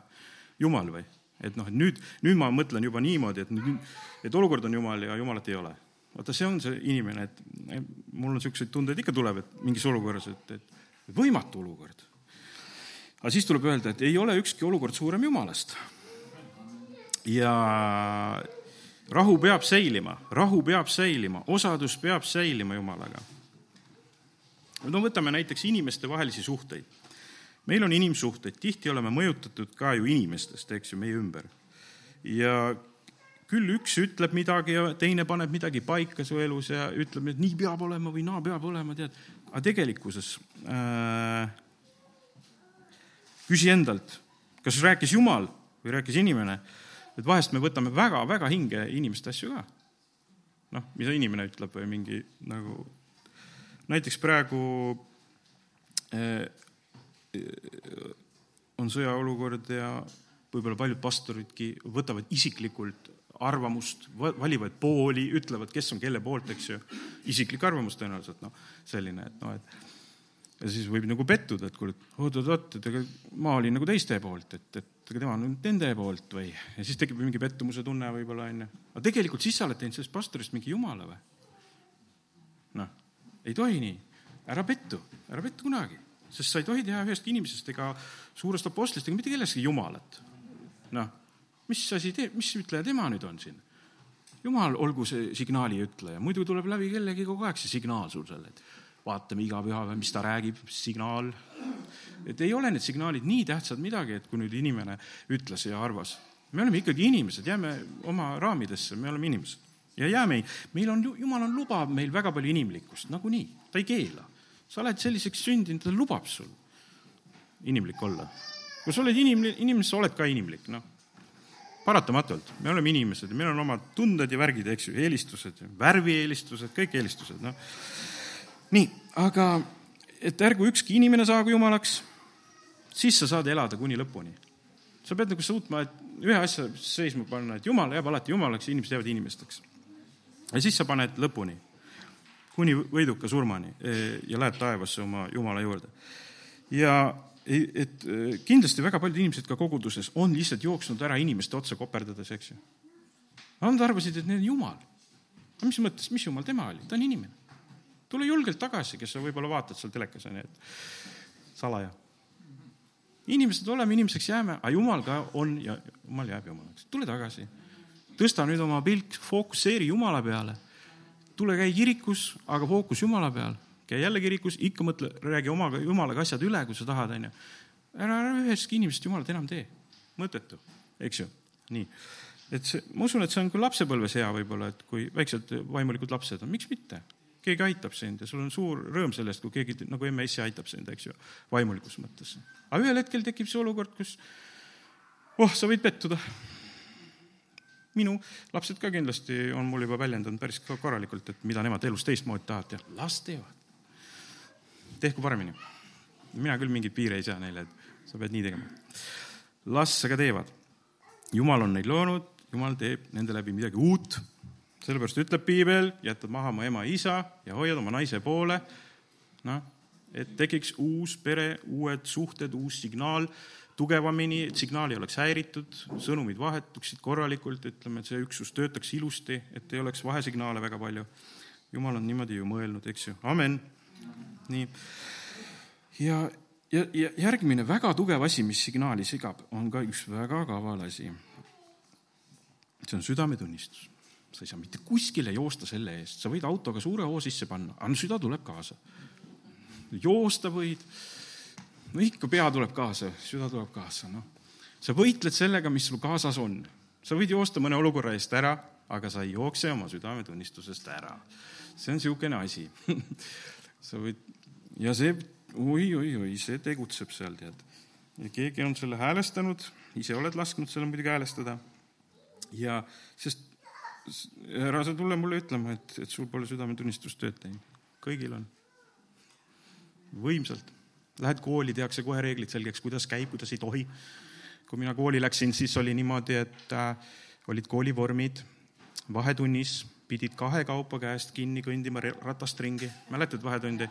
S1: jumal või? et noh, et nüüd, nüüd ma mõtlen juba niimoodi, et nüüd, et olukord on jumal ja jumalat ei ole. vaata, see on see inimene, et mul on niisuguseid tundeid ikka tuleb, et mingis olukorras, et, et võimatu olukord. aga siis tuleb öelda, et ei ole ükski olukord suurem jumalast. Ja rahu peab säilima, rahu peab säilima, osadus peab säilima Jumalaga. no võtame näiteks inimestevahelisi suhteid. meil on inimsuhteid, tihti oleme mõjutatud ka ju inimestest, eks ju, meie ümber. ja küll üks ütleb midagi ja teine paneb midagi paika su elus ja ütleb, et nii peab olema või naa peab olema, tead. aga tegelikkuses äh, küsi endalt, kas rääkis Jumal või rääkis inimene et vahest me võtame väga-väga hinge inimeste asju ka. noh, mida inimene ütleb või mingi nagu, näiteks praegu eh, on sõjaolukord ja võib-olla paljud pastoridki võtavad isiklikult arvamust, valivad pooli, ütlevad, kes on kelle poolt, eks ju. isiklik arvamus tõenäoliselt, noh, selline, et noh, et ja siis võib nagu pettuda, et kuule, oot-oot-oot, et ega ma olin nagu teiste poolt, et, et ega tema on nüüd nende poolt või, ja siis tekib mingi pettumuse tunne võib-olla onju. aga tegelikult siis sa oled teinud sellest pastorist mingi jumala või? noh, ei tohi nii, ära pettu, ära pettu kunagi, sest sa ei tohi teha ühestki inimesest ega suurest apostlist ega mitte kellestki jumalat. noh, mis asi teeb, mis ütleja tema nüüd on siin? jumal olgu see signaali ütleja, muidu tuleb läbi kellegi kogu aeg see signaal sul seal, et vaatame iga pühapäev, mis ta räägib, signaal. et ei ole need signaalid nii tähtsad midagi, et kui nüüd inimene ütles ja arvas. me oleme ikkagi inimesed, jääme oma raamidesse, me oleme inimesed. ja jääme, meil on, jumal on, lubab meil väga palju inimlikkust, nagunii, ta ei keela. sa oled selliseks sündinud, ta lubab sul inimlik olla. kui sa oled inimene, inimene, sa oled ka inimlik, noh paratamatult, me oleme inimesed ja meil on omad tunded ja värgid, eks ju, eelistused, värvieelistused, kõik eelistused, noh nii, aga et ärgu ükski inimene saagu jumalaks, siis sa saad elada kuni lõpuni. sa pead nagu suutma, et ühe asja seisma panna, et jumal jääb alati jumalaks ja inimesed jäävad inimesteks. ja siis sa paned lõpuni, kuni võiduka surmani e, ja lähed taevasse oma jumala juurde. ja et e, kindlasti väga paljud inimesed ka koguduses on lihtsalt jooksnud ära inimeste otsa koperdades, eks ju. Nad arvasid, et need on jumal. mis mõttes, mis jumal tema oli, ta on inimene tule julgelt tagasi, kes sa võib-olla vaatad seal telekas, onju, et salaja. inimesed oleme, inimeseks jääme, aga jumal ka on ja jumal jääb jumalaks. tule tagasi. tõsta nüüd oma pilk, fookusseeri Jumala peale. tule käi kirikus, aga fookus Jumala peal. käi jälle kirikus, ikka mõtle, räägi omaga, Jumalaga asjad üle, kui sa tahad, onju. ära, ära ühestki inimesest Jumalat enam tee. mõttetu, eks ju. nii et see, ma usun, et see on ka lapsepõlves hea võib-olla, et kui väiksed vaimulikud lapsed on, miks mitte keegi aitab sind ja sul on suur rõõm sellest, kui keegi nagu MS-i aitab sind, eks ju, vaimulikus mõttes. aga ühel hetkel tekib see olukord, kus oh, sa võid pettuda. minu lapsed ka kindlasti on mul juba väljendanud päris korralikult, et mida nemad elus teistmoodi tahavad teha. las teevad. tehku paremini. mina küll mingeid piire ei sea neile, et sa pead nii tegema. las aga teevad. jumal on neid loonud, jumal teeb nende läbi midagi uut sellepärast ütleb piibel, jätad maha oma ema-isa ja hoiad oma naise poole. noh, et tekiks uus pere, uued suhted, uus signaal tugevamini, et signaal ei oleks häiritud, sõnumid vahetuksid korralikult, ütleme, et see üksus töötaks ilusti, et ei oleks vahesignaale väga palju. jumal on niimoodi ju mõelnud, eks ju, amen. nii. ja, ja, ja järgmine väga tugev asi, mis signaali segab, on ka üks väga kaval asi. see on südametunnistus sa ei saa mitte kuskile joosta selle eest, sa võid autoga suure hoo sisse panna, aga no süda tuleb kaasa. joosta võid, no ikka pea tuleb kaasa, süda tuleb kaasa, noh. sa võitled sellega, mis sul kaasas on. sa võid joosta mõne olukorra eest ära, aga sa ei jookse oma südametunnistusest ära. see on niisugune asi sa võid, ja see oi-oi-oi, see tegutseb seal, tead. ja keegi on selle häälestanud, ise oled lasknud selle muidugi häälestada. ja, sest ära sa tule mulle ütlema, et, et sul pole südametunnistus tööd teinud. kõigil on. võimsalt. Lähed kooli, tehakse kohe reeglid selgeks, kuidas käib, kuidas ei tohi. kui mina kooli läksin, siis oli niimoodi, et äh, olid koolivormid, vahetunnis pidid kahekaupa käest kinni kõndima ratast ringi, mäletad vahetundi?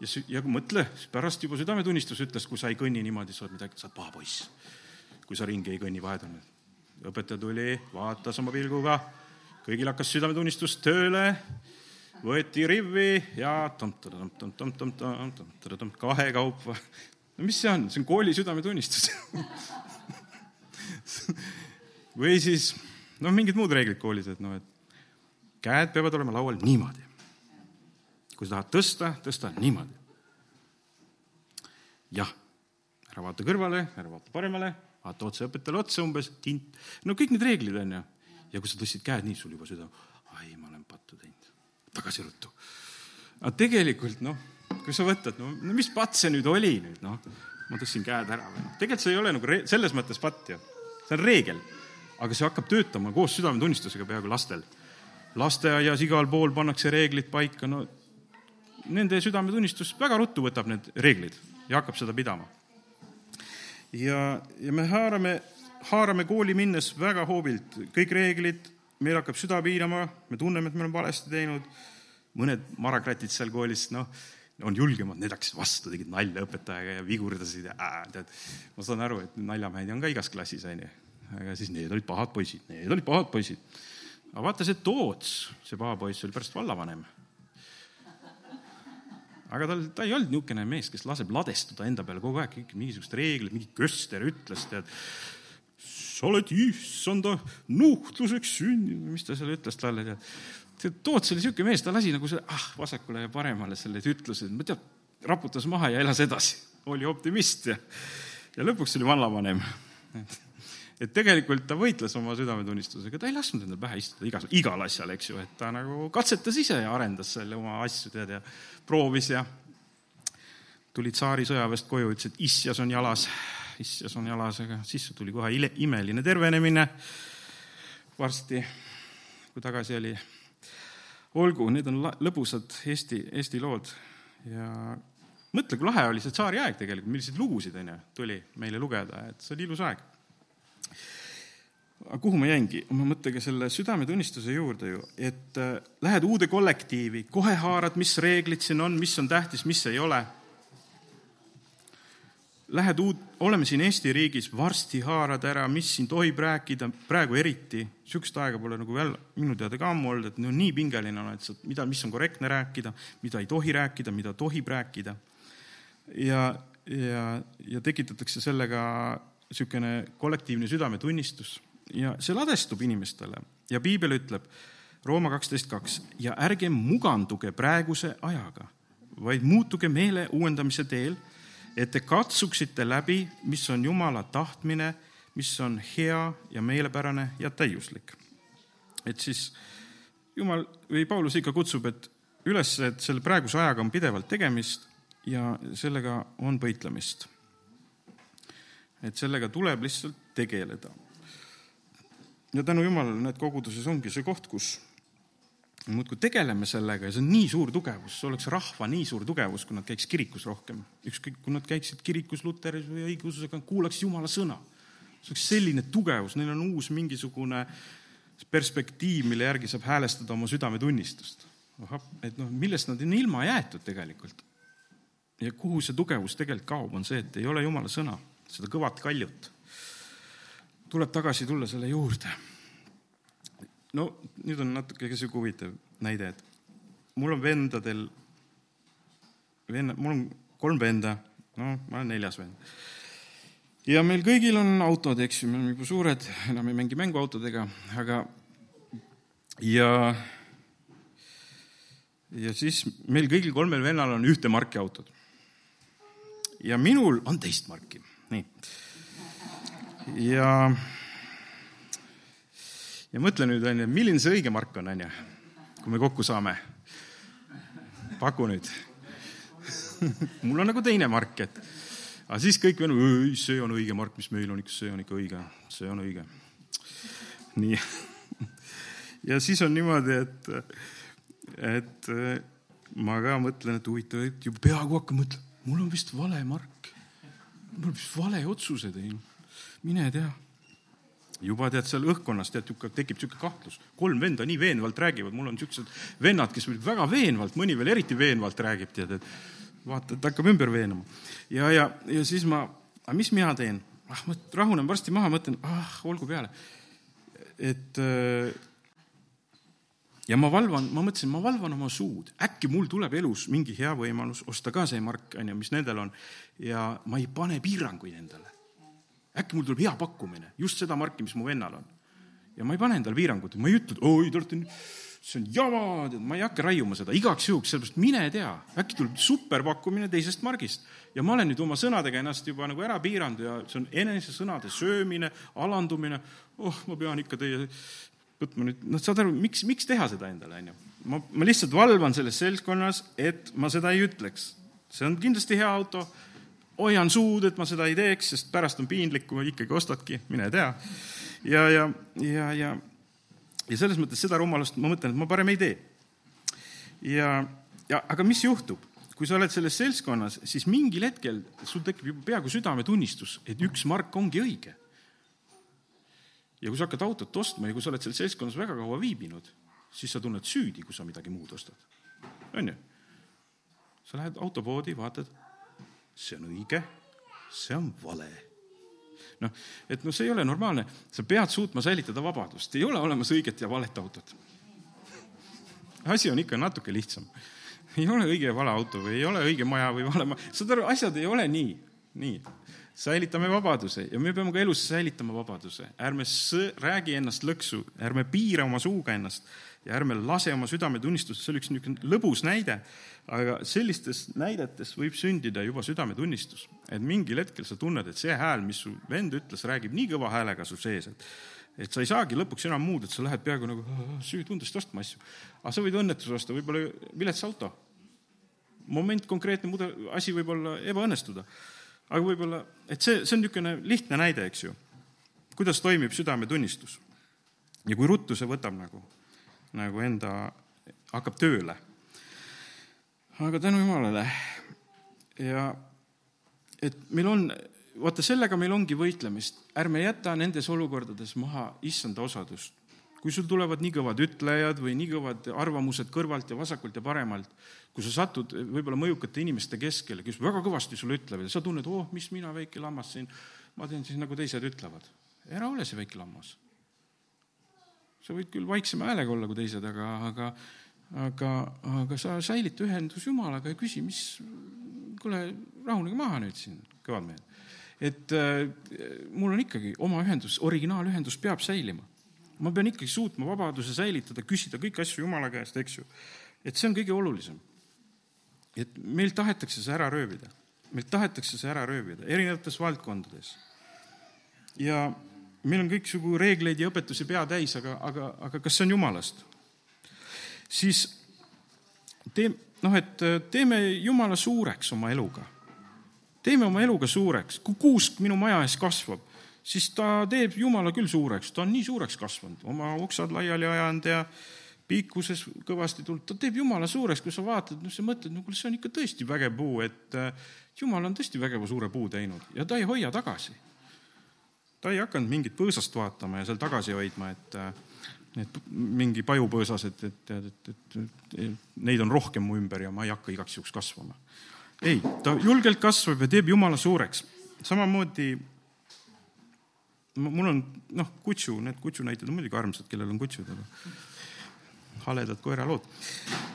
S1: ja, ja mõtle, pärast juba südametunnistus ütles, kui sa ei kõnni niimoodi, sa oled midagi, sa oled paha poiss. kui sa ringi ei kõnni vahetunnil. õpetaja tuli, vaatas oma pilguga kõigil hakkas südametunnistus tööle, võeti rivvi ja kahekaupa. no mis see on, see on kooli südametunnistus või siis noh, mingid muud reeglid koolis, et noh, et käed peavad olema laual niimoodi. kui sa tahad tõsta, tõsta niimoodi. jah, ära vaata kõrvale, ära vaata paremale, vaata otse õpetajale otsa umbes, tint, no kõik need reeglid on ju. Ja kui sa tõstsid käed nii, sul juba süda, ai, ma olen pattu teinud, tagasi ruttu. aga tegelikult noh, kui sa võtad, no mis patt see nüüd oli nüüd noh, ma tõstsin käed ära või noh, tegelikult see ei ole nagu selles mõttes patt ju, see on reegel aga see hakkab töötama koos südametunnistusega peaaegu lastel. lasteaias igal pool pannakse reeglid paika, no nende südametunnistus väga ruttu võtab need reeglid ja hakkab seda pidama. ja, ja me haarame, haarame kooli minnes väga hoobilt kõik reeglid, meil hakkab süda piinama, me tunneme, et me oleme valesti teinud. mõned marakratid seal koolis, noh, on julgemad, need hakkasid vastu, tegid nalja õpetajaga ja vigurdasid ja äh, tead. ma saan aru, et naljamehed on ka igas klassis, onju aga siis need olid pahad poisid, need olid pahad poisid. aga vaata see Toots, see paha poiss oli pärast vallavanem. aga tal, ta ei olnud niisugune mees, kes laseb ladestuda enda peale kogu aeg mingisugused reeglid, mingi köster ütles, tead. Sa oled issanda nuhtluseks sündinud, mis ta seal ütles talle, tead. tead, Toots oli niisugune mees, ta lasi nagu see, ah, vasakule ja paremale sellised ütlused, ma tead, raputas maha ja elas edasi, oli optimist ja, ja lõpuks oli vallavanem. Et tegelikult ta võitles oma südametunnistusega, ta ei lasknud endale pähe istuda igas, igal asjal, eks ju, et ta nagu katsetas ise ja arendas selle oma asju, tead, ja proovis ja tuli tsaari sõjaväest koju, ütles, et issjas on jalas, issjas on jalas, aga siis tuli kohe imeline tervenemine varsti, kui tagasi oli. olgu, need on lõbusad Eesti, Eesti lood ja mõtle, kui lahe oli see tsaariaeg tegelikult, milliseid lugusid, on ju, tuli meile lugeda, et see oli ilus aeg aga kuhu ma jäingi oma mõttega selle südametunnistuse juurde ju, et äh, lähed uude kollektiivi, kohe haarad, mis reeglid siin on, mis on tähtis, mis ei ole. Lähed uut, oleme siin Eesti riigis, varsti haarad ära, mis siin tohib rääkida, praegu eriti, niisugust aega pole nagu veel minu teada ka ammu olnud, et no nii pingeline on, et sa, mida, mis on korrektne rääkida, mida ei tohi rääkida, mida tohib rääkida. ja, ja, ja tekitatakse sellega niisugune kollektiivne südametunnistus ja see ladestub inimestele ja piibel ütleb Rooma kaksteist kaks ja ärge muganduge praeguse ajaga, vaid muutuge meele uuendamise teel, et te katsuksite läbi, mis on Jumala tahtmine, mis on hea ja meelepärane ja täiuslik. et siis Jumal või Paulus ikka kutsub, et üles, et selle praeguse ajaga on pidevalt tegemist ja sellega on võitlemist. et sellega tuleb lihtsalt tegeleda ja tänu Jumalale, need koguduses ongi see koht, kus muudkui tegeleme sellega ja see on nii suur tugevus, see oleks rahva nii suur tugevus, kui nad käiks kirikus rohkem. ükskõik, kui nad käiksid kirikus luteris või õigeususega, kuulaks Jumala sõna. see oleks selline tugevus, neil on uus mingisugune perspektiiv, mille järgi saab häälestada oma südametunnistust. et noh, millest nad on ilma jäetud tegelikult. ja kuhu see tugevus tegelikult kaob, on see, et ei ole Jumala sõna, seda kõvat kaljut tuleb tagasi tulla selle juurde. No nüüd on natuke sihuke huvitav näide, et mul on vendadel, venna, mul on kolm venda, no ma olen neljas vend. ja meil kõigil on autod, eks ju, me oleme juba suured, enam ei mängi mänguautodega, aga ja ja siis meil kõigil kolmel vennal on ühte marki autod. ja minul on teist marki, nii ja, ja mõtle nüüd, onju, milline see õige mark on, onju, kui me kokku saame. paku nüüd mul on nagu teine mark, et aga siis kõik on, see on õige mark, mis meil on see on ikka õige, see on õige. nii ja siis on niimoodi, et, et ma ka mõtlen, et huvitav, et juba peaaegu hakkan mõtlema, mul on vist vale mark. mul on vist vale otsuse teinud mine tea. Juba tead seal õhkkonnas tead, tekib niisugune kahtlus, kolm venda nii veenvalt räägivad, mul on niisugused vennad, kes väga veenvalt, mõni veel eriti veenvalt räägib, tead, et vaata, et hakkab ümber veenama. ja, ja, ja siis ma, aga mis mina teen? ah, ma rahunen varsti maha, mõtlen, ah, olgu peale. et äh, ja ma valvan, ma mõtlesin, ma valvan oma suud, äkki mul tuleb elus mingi hea võimalus osta ka see mark, on ju, mis nendel on ja ma ei pane piiranguid endale äkki mul tuleb hea pakkumine, just seda marki, mis mu vennal on. ja ma ei pane endale piirangut, ma ei ütle, et oi, te olete nii see on jama, tead, ma ei hakka raiuma seda igaks juhuks, sellepärast mine tea, äkki tuleb superpakkumine teisest margist. ja ma olen nüüd oma sõnadega ennast juba nagu ära piiranud ja see on enesesõnade söömine, alandumine. oh, ma pean ikka teie võtma nüüd, noh, saad aru, miks, miks teha seda endale, onju. ma, ma lihtsalt valvan selles seltskonnas, et ma seda ei ütleks. see on kindlasti hea auto, hoian suud, et ma seda ei teeks, sest pärast on piinlik, kui ikkagi ostadki, mine tea. ja, ja, ja, ja ja selles mõttes seda rumalust ma mõtlen, et ma parem ei tee. ja, ja aga mis juhtub? kui sa oled selles seltskonnas, siis mingil hetkel sul tekib juba peaaegu südametunnistus, et üks mark ongi õige. ja kui sa hakkad autot ostma ja kui sa oled selles seltskonnas väga kaua viibinud, siis sa tunned süüdi, kui sa midagi muud ostad. on ju? sa lähed autopoodi, vaatad, see on õige, see on vale noh, et noh, see ei ole normaalne, sa pead suutma säilitada vabadust, ei ole olemas õiget ja valet autot. asi on ikka natuke lihtsam. ei ole õige ja vale auto või ei ole õige maja või vale maja, saad aru, asjad ei ole nii, nii. säilitame vabaduse ja me peame ka elus säilitama vabaduse, ärme räägi ennast lõksu, ärme piira oma suuga ennast ja ärme lase oma südametunnistust, see oli üks niisugune lõbus näide, aga sellistes näidetes võib sündida juba südametunnistus. et mingil hetkel sa tunned, et see hääl, mis su vend ütles, räägib nii kõva häälega su sees, et et sa ei saagi lõpuks enam muud, et sa lähed peaaegu nagu süütundest ostma asju. aga sa võid õnnetuse osta, võib-olla vilets auto. moment, konkreetne mude-, asi võib olla ebaõnnestuda. aga võib-olla, et see, see on niisugune lihtne näide, eks ju. kuidas toimib südametunnistus. ja kui ruttu see võtab nagu nagu enda, hakkab tööle. aga tänu Jumalale ja et meil on, vaata sellega meil ongi võitlemist, ärme jäta nendes olukordades maha issanda osadust. kui sul tulevad nii kõvad ütlejad või nii kõvad arvamused kõrvalt ja vasakult ja paremalt, kui sa satud võib-olla mõjukate inimeste keskele, kes väga kõvasti sulle ütlevad ja sa tunned, oh, mis mina, väike lammas siin, ma teen siis nagu teised ütlevad. ära ole see väike lammas sa võid küll vaiksema häälega olla kui teised, aga, aga, aga, aga sa säilita ühendus Jumalaga ja küsi, mis, kuule, rahunege maha nüüd siin, kõvad mehed. et äh, mul on ikkagi oma ühendus, originaalühendus peab säilima. ma pean ikkagi suutma vabaduse säilitada, küsida kõiki asju Jumala käest, eks ju. et see on kõige olulisem. et meilt tahetakse see ära röövida, meilt tahetakse see ära röövida erinevates valdkondades. ja meil on kõiksugu reegleid ja õpetusi pea täis, aga, aga, aga kas see on jumalast? siis tee, noh, et teeme Jumala suureks oma eluga. teeme oma eluga suureks. kui kuusk minu maja ees kasvab, siis ta teeb Jumala küll suureks, ta on nii suureks kasvanud, oma oksad laiali ajanud ja piikuses kõvasti tulnud, ta teeb Jumala suureks, kui sa vaatad, noh, sa mõtled, no kuule, see on ikka tõesti vägev puu, et Jumal on tõesti vägeva suure puu teinud ja ta ei hoia tagasi ta ei hakanud mingit põõsast vaatama ja seal tagasi hoidma, et et mingi pajupõõsas, et, et, et, et, et neid on rohkem mu ümber ja ma ei hakka igaks juhuks kasvama. ei, ta julgelt kasvab ja teeb Jumala suureks. samamoodi mul on noh, kutsu, need kutsu näited on muidugi armsad, kellel on kutsud, aga haledad koeralood.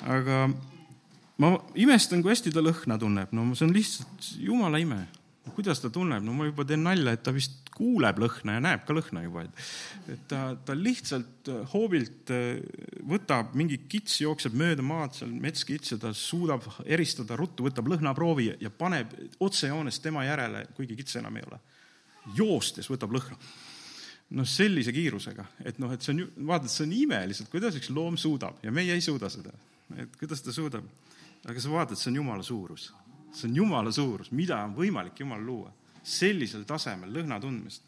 S1: aga ma imestan, kui hästi ta lõhna tunneb, no see on lihtsalt jumala ime kuidas ta tunneb, no ma juba teen nalja, et ta vist kuuleb lõhna ja näeb ka lõhna juba, et, et ta, ta lihtsalt äh, hoovilt äh, võtab mingi kits, jookseb mööda maad, seal metskits ja ta suudab eristada ruttu, võtab lõhnaproovi ja paneb otsejoones tema järele, kuigi kitse enam ei ole. joostes võtab lõhna. noh, sellise kiirusega, et noh, et see on ju, vaatad, see on ime lihtsalt, kuidas üks loom suudab ja meie ei suuda seda. et kuidas ta suudab. aga sa vaatad, see on jumala suurus see on Jumala suurus, mida on võimalik Jumal luua. sellisel tasemel lõhna tundmist,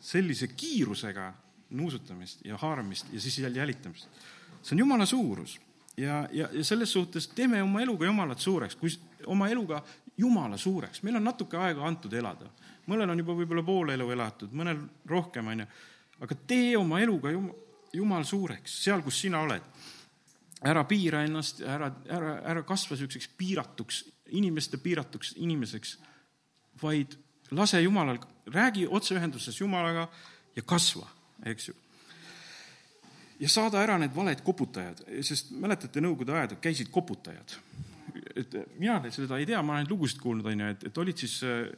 S1: sellise kiirusega nuusutamist ja haaramist ja siis jälle jälitamist. see on Jumala suurus ja, ja, ja selles suhtes teeme oma eluga Jumalat suureks, kui oma eluga Jumala suureks, meil on natuke aega antud elada. mõnel on juba võib-olla pool elu elatud, mõnel rohkem, onju. aga tee oma eluga Jumal, Jumal suureks, seal, kus sina oled. ära piira ennast, ära, ära, ära kasva niisuguseks piiratuks inimeste piiratuks inimeseks, vaid lase Jumalal, räägi otseühenduses Jumalaga ja kasva, eks ju. ja saada ära need valed koputajad, sest mäletate, Nõukogude ajal käisid koputajad. et mina seda ei tea, ma olen lugusid kuulnud, on ju, et, et olid siis äh,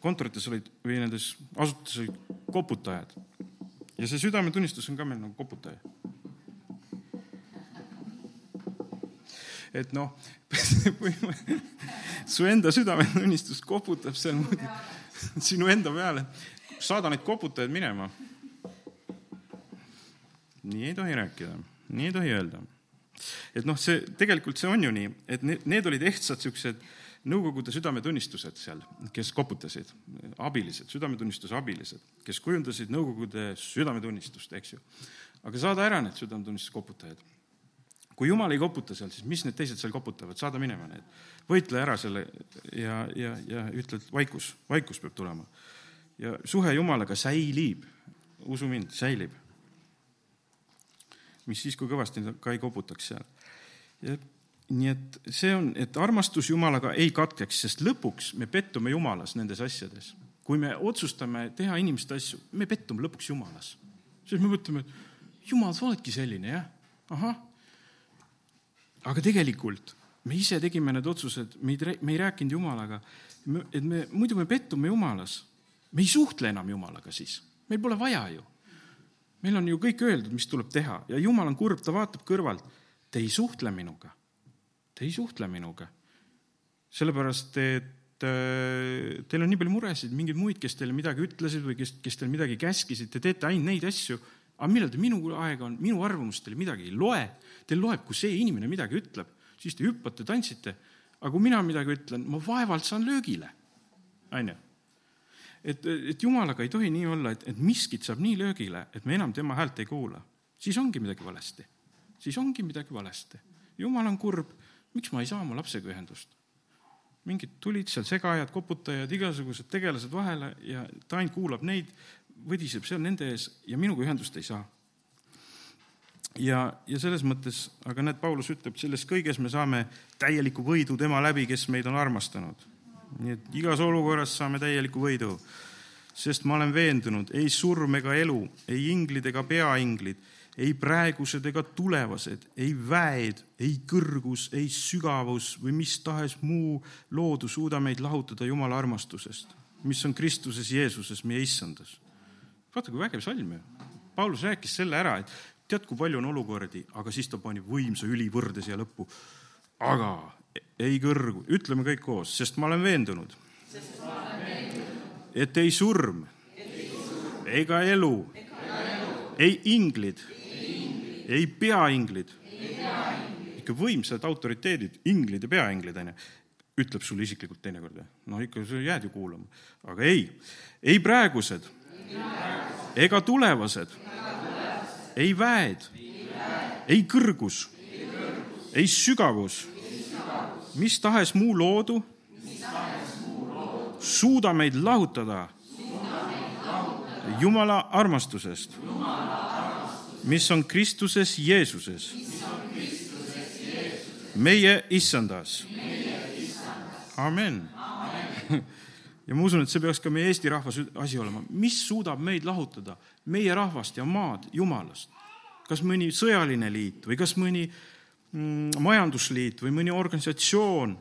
S1: kontorites olid või nendes asutustes olid koputajad. ja see südametunnistus on ka meil nagu koputaja. Et noh, su enda südametunnistus koputab seal sinu enda peale, saada neid koputajaid minema. nii ei tohi rääkida, nii ei tohi öelda. et noh, see tegelikult see on ju nii, et need, need olid ehtsad siuksed Nõukogude südametunnistused seal, kes koputasid, abilised, südametunnistuse abilised, kes kujundasid Nõukogude südametunnistust, eks ju. aga saada ära need südametunnistuse koputajad. Kui Jumal ei koputa seal, siis mis need teised seal koputavad, saada minema need. võitle ära selle ja, ja, ja ütle, et vaikus, vaikus peab tulema. ja suhe Jumalaga säilib, usu mind, säilib. mis siis, kui kõvasti ka ei koputaks seal. nii et see on, et armastus Jumalaga ei katkeks, sest lõpuks me pettume Jumalas nendes asjades. kui me otsustame teha inimeste asju, me pettume lõpuks Jumalas. siis me mõtleme, et Jumal, sa oledki selline, jah, ahah. Aga tegelikult me ise tegime need otsused, me ei, me ei rääkinud Jumalaga, et me, muidu me pettume Jumalas. me ei suhtle enam Jumalaga siis, meil pole vaja ju. meil on ju kõik öeldud, mis tuleb teha ja Jumal on kurb, ta vaatab kõrvalt, te ei suhtle minuga te ei suhtle minuga. sellepärast, et äh, teil on nii palju muresid, mingeid muid, kes teile midagi ütlesid või kes, kes teile midagi käskisid, te teete ainult neid asju. Aga millal te minu aega on, minu arvamust teile midagi ei loe. Teil loeb, kui see inimene midagi ütleb, siis te hüppate, tantsite. aga kui mina midagi ütlen, ma vaevalt saan löögile. onju et, et jumalaga ei tohi nii olla, et, et miskit saab nii löögile, et me enam tema häält ei kuula. siis ongi midagi valesti. siis ongi midagi valesti. jumal on kurb miks ma ei saa oma lapsega ühendust? mingid tulid seal segajad, koputajad, igasugused tegelased vahele ja ta ainult kuulab neid, võdiseb seal nende ees ja minuga ühendust ei saa. ja, ja selles mõttes, aga näed, Paulus ütleb, selles kõiges me saame täieliku võidu tema läbi, kes meid on armastanud. nii et igas olukorras saame täieliku võidu. sest ma olen veendunud, ei surm ega elu, ei inglid ega peainglid ei praegused ega tulevased, ei väed, ei kõrgus, ei sügavus või mis tahes muu loodu suuda meid lahutada Jumala armastusest, mis on Kristuses Jeesuses, meie issandas. Vaata, kui vägev salm ju. Paulus rääkis selle ära, et tead, kui palju on olukordi, aga siis ta pani võimsa ülivõrde siia lõppu. aga ei kõrgu, ütleme kõik koos, sest ma olen veendunud, et ei surm. Ega elu, ei inglid. Ei peainglid, ikka võimsad autoriteedid, inglid ja peainglid, onju, ütleb sulle isiklikult teinekord, no ikka sa jääd ju kuulama, aga ei, ei praegused ega tulevased, ei väed, ei kõrgus, ei sügavus, mis tahes muu loodu suuda meid lahutada Jumala armastusest mis on Kristuses Jeesuses, meie issandas. amen. ja ma usun, et see peaks ka meie Eesti rahva asi olema, mis suudab meid lahutada, meie rahvast ja maad Jumalast. kas mõni sõjaline liit või kas mõni mm, majandusliit või mõni organisatsioon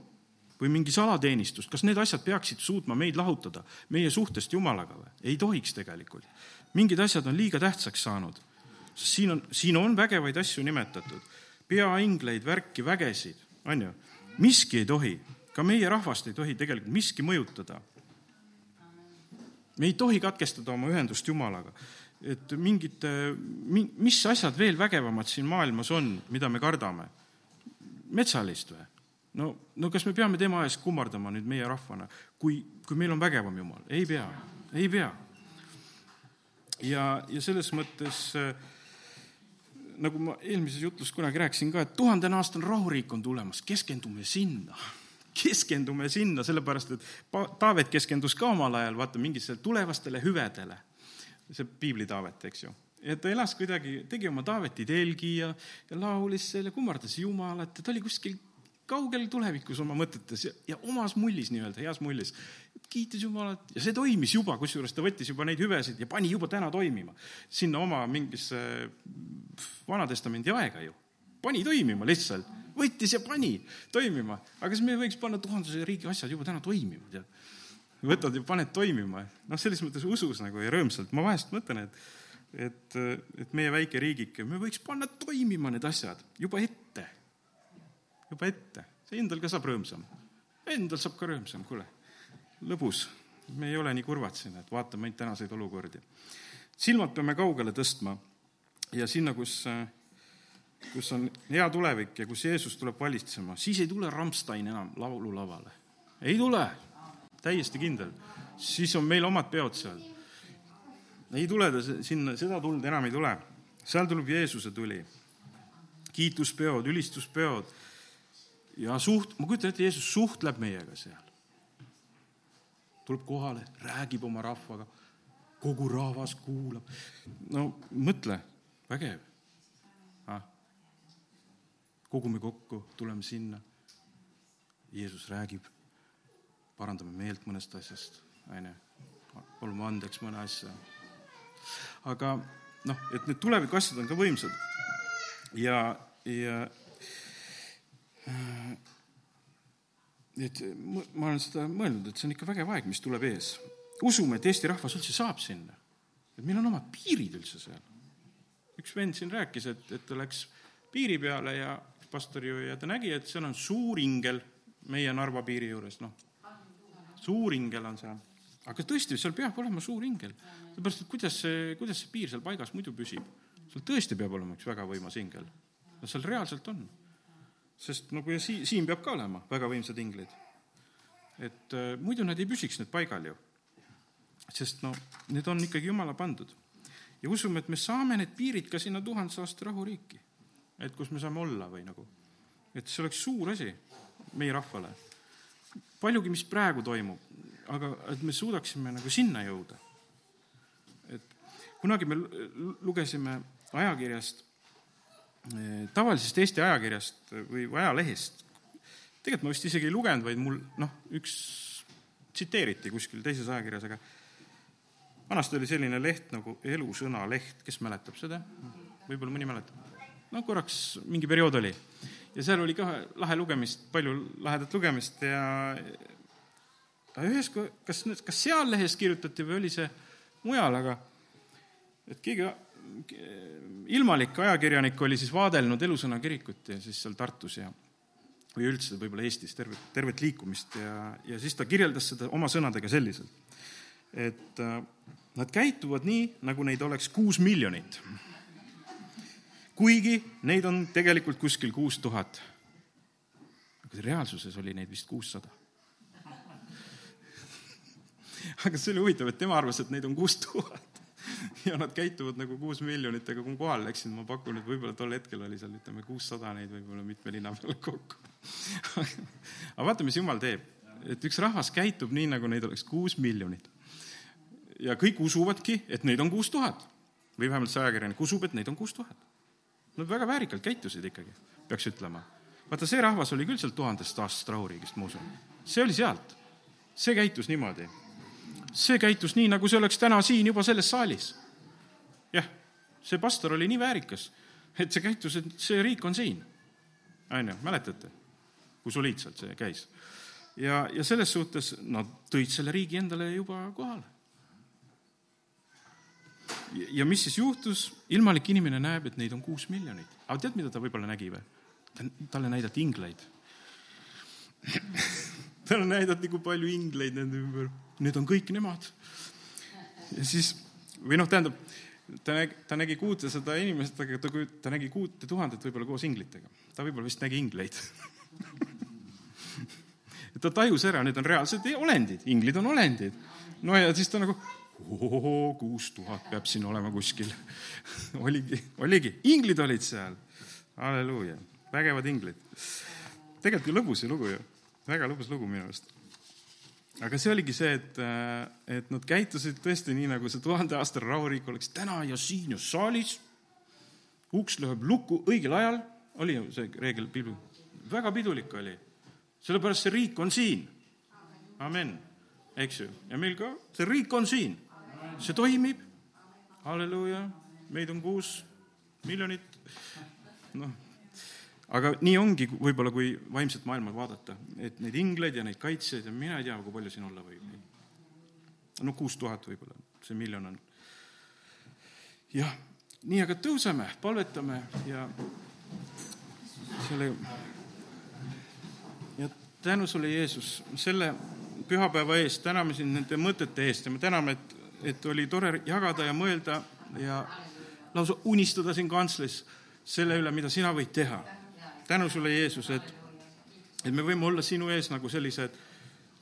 S1: või mingi salateenistus, kas need asjad peaksid suutma meid lahutada meie suhtest Jumalaga või? ei tohiks tegelikult. mingid asjad on liiga tähtsaks saanud siin on, siin on vägevaid asju nimetatud, peaingleid, värki, vägesid, on ju. miski ei tohi, ka meie rahvast ei tohi tegelikult miski mõjutada. Me ei tohi katkestada oma ühendust Jumalaga. et mingid, mis asjad veel vägevamad siin maailmas on, mida me kardame? metsalist või? no, no kas me peame tema ees kummardama nüüd meie rahvana, kui, kui meil on vägevam Jumal? ei pea, ei pea. ja, ja selles mõttes äh, nagu ma eelmises jutlus kunagi rääkisin ka, et tuhandene aastane rahuriik on tulemas, keskendume sinna. Keskendume sinna, sellepärast et Taavet keskendus ka omal ajal, vaata, mingitele tulevastele hüvedele. see piibli Taavet, eks ju. ja ta elas kuidagi, tegi oma Taaveti telgi ja, ja laulis selle, kummardas Jumalat ja ta oli kuskil kaugel tulevikus oma mõtetes ja, ja omas mullis nii-öelda, heas mullis. kiitis Jumalat ja see toimis juba, kusjuures ta võttis juba neid hüvesid ja pani juba täna toimima. sinna oma mingisse Vana-testamendi aega ju. pani toimima lihtsalt, võttis ja pani toimima, aga siis me võiks panna tuhandese riigi asjad juba täna toimima, tead. võtad ja paned toimima, noh, selles mõttes usus nagu ja rõõmsalt, ma vahest mõtlen, et et, et meie väike riigike, me võiks panna toimima need asjad juba ette, juba ette, see endal ka saab rõõmsam. Endal saab ka rõõmsam, kuule, lõbus. me ei ole nii kurvad siin, et vaatame ainult tänaseid olukordi. silmad peame kaugele tõstma ja sinna, kus, kus on hea tulevik ja kus Jeesus tuleb valitsema, siis ei tule Rammstein enam laululavale. ei tule, täiesti kindel. siis on meil omad peod seal ei tule ta sinna, seda tuld enam ei tule. seal tuleb Jeesuse tuli. kiituspeod, ülistuspeod ja suht-, ma kujutan ette, Jeesus suhtleb meiega seal. tuleb kohale, räägib oma rahvaga, kogu rahvas kuulab. no mõtle, vägev. Kogume kokku, tuleme sinna. Jeesus räägib, parandame meelt mõnest asjast, onju, palume andeks mõne asja aga noh, et need tulevikuasjad on ka võimsad. ja, ja et ma olen seda mõelnud, et see on ikka vägev aeg, mis tuleb ees. usume, et Eesti rahvas üldse saab sinna. et meil on omad piirid üldse seal. üks vend siin rääkis, et, et ta läks piiri peale ja pastor ju, ja ta nägi, et seal on suur ingel meie Narva piiri juures, noh. suur ingel on seal aga tõesti, seal peab olema suur ingel. sellepärast, et kuidas see, kuidas see piir seal paigas muidu püsib? seal tõesti peab olema üks väga võimas ingel. no seal reaalselt on. sest nagu ja sii-, siin peab ka olema väga võimsad inglid. et äh, muidu nad ei püsiks need paigal ju. sest no need on ikkagi jumala pandud. ja usume, et me saame need piirid ka sinna tuhandese aasta rahuriiki. Et kus me saame olla või nagu, et see oleks suur asi meie rahvale. paljugi, mis praegu toimub, aga et me suudaksime nagu sinna jõuda. et kunagi me lugesime ajakirjast, eh, tavalisest Eesti ajakirjast või ajalehest, tegelikult ma vist isegi ei lugenud, vaid mul noh, üks tsiteeriti kuskil teises ajakirjas, aga vanasti oli selline leht nagu Elusõna leht, kes mäletab seda? võib-olla mõni mäletab? No korraks mingi periood oli. ja seal oli ka lahe lugemist, palju lahedat lugemist ja ühes, kas, kas seal lehes kirjutati või oli see mujal, aga et keegi ilmalik ajakirjanik oli siis vaadelnud Elusõna kirikut ja siis seal Tartus ja või üldse võib-olla Eestis tervet, tervet liikumist ja, ja siis ta kirjeldas seda oma sõnadega selliselt, et äh, nad käituvad nii, nagu neid oleks kuus miljonit. Kuigi neid on tegelikult kuskil kuus tuhat. aga reaalsuses oli neid vist kuussada aga see oli huvitav, et tema arvas, et neid on kuus tuhat ja nad käituvad nagu kuus miljonit, aga kui ma kohale läksin, ma pakun, et võib-olla tol hetkel oli seal ütleme kuussada neid võib-olla mitme linna peale kokku aga vaata, mis jumal teeb, et üks rahvas käitub nii, nagu neid oleks kuus miljonit. ja kõik usuvadki, et neid on kuus tuhat või vähemalt see ajakirjanik usub, et neid on kuus tuhat. Nad väga väärikalt käitusid ikkagi, peaks ütlema. vaata, see rahvas oli küll sealt tuhandest aastast rahuriigist, ma usun. see oli sealt. see käitus niimoodi see käitus nii, nagu see oleks täna siin juba selles saalis. jah, see pastor oli nii väärikas, et see käitus, et see riik on siin. on ju, mäletate, kui soliidselt see käis? ja, ja selles suhtes nad tõid selle riigi endale juba kohale. Ja mis siis juhtus, ilmalik inimene näeb, et neid on kuus miljonit. aga tead, mida ta võib-olla nägi või? talle näidati ingleid talle näidati, kui palju ingleid nende ümber need on kõik nemad. ja siis, või noh, tähendab, ta nägi, ta nägi kuutesada inimest, aga ta, ta nägi kuute tuhandet võib-olla koos inglitega. ta võib-olla vist nägi ingleid ta tajus ära, need on reaalsed olendid, inglid on olendid. no ja siis ta nagu, kuus tuhat peab siin olema kuskil oligi, oligi, inglid olid seal. halleluuja, vägevad inglid. tegelikult ju lõbus lugu ju, väga lõbus lugu minu arust aga see oligi see, et, äh, et nad käitusid tõesti nii, nagu see tuhandeaastane rahuriik oleks täna ja siin ja saalis. uks lööb lukku õigel ajal, oli ju see reegel väga pidulik oli. sellepärast see riik on siin. amen, eks ju, ja meil ka, see riik on siin, see toimib. halleluuja, meid on kuus miljonit. noh aga nii ongi võib-olla, kui vaimset maailma vaadata, et neid ingleid ja neid kaitsjaid ja mina ei tea, kui palju siin olla võib. no kuus tuhat võib-olla, see miljon on. jah, nii aga tõuseme, palvetame ja selle ja tänu sulle, Jeesus, selle pühapäeva eest, täname sind nende mõtete eest ja me täname, et, et oli tore jagada ja mõelda ja lausa unistada siin kantslis selle üle, mida sina võid teha. tänu sulle, Jeesus, et, et me võime olla sinu ees nagu sellised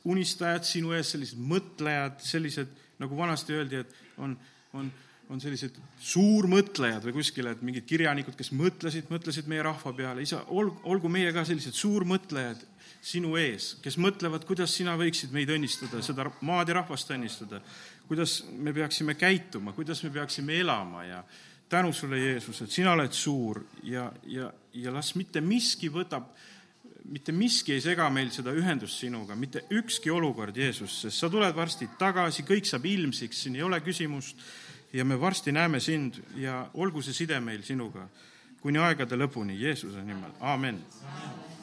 S1: unistajad, sinu ees sellised mõtlejad, sellised, nagu vanasti öeldi, et on, on on sellised suurmõtlejad või kuskil, et mingid kirjanikud, kes mõtlesid, mõtlesid meie rahva peale. isa, olgu, olgu meie ka sellised suurmõtlejad sinu ees, kes mõtlevad, kuidas sina võiksid meid õnnistada, seda maad ja rahvast õnnistada, kuidas me peaksime käituma, kuidas me peaksime elama ja tänu sulle, Jeesus, et sina oled suur ja, ja, ja las mitte miski võtab, mitte miski ei sega meil seda ühendust sinuga, mitte ükski olukord, Jeesus, sest sa tuled varsti tagasi, kõik saab ilmsiks, siin ei ole küsimust ja me varsti näeme sind ja olgu see side meil sinuga kuni aegade lõpuni Jeesuse nimel, aamen, amen..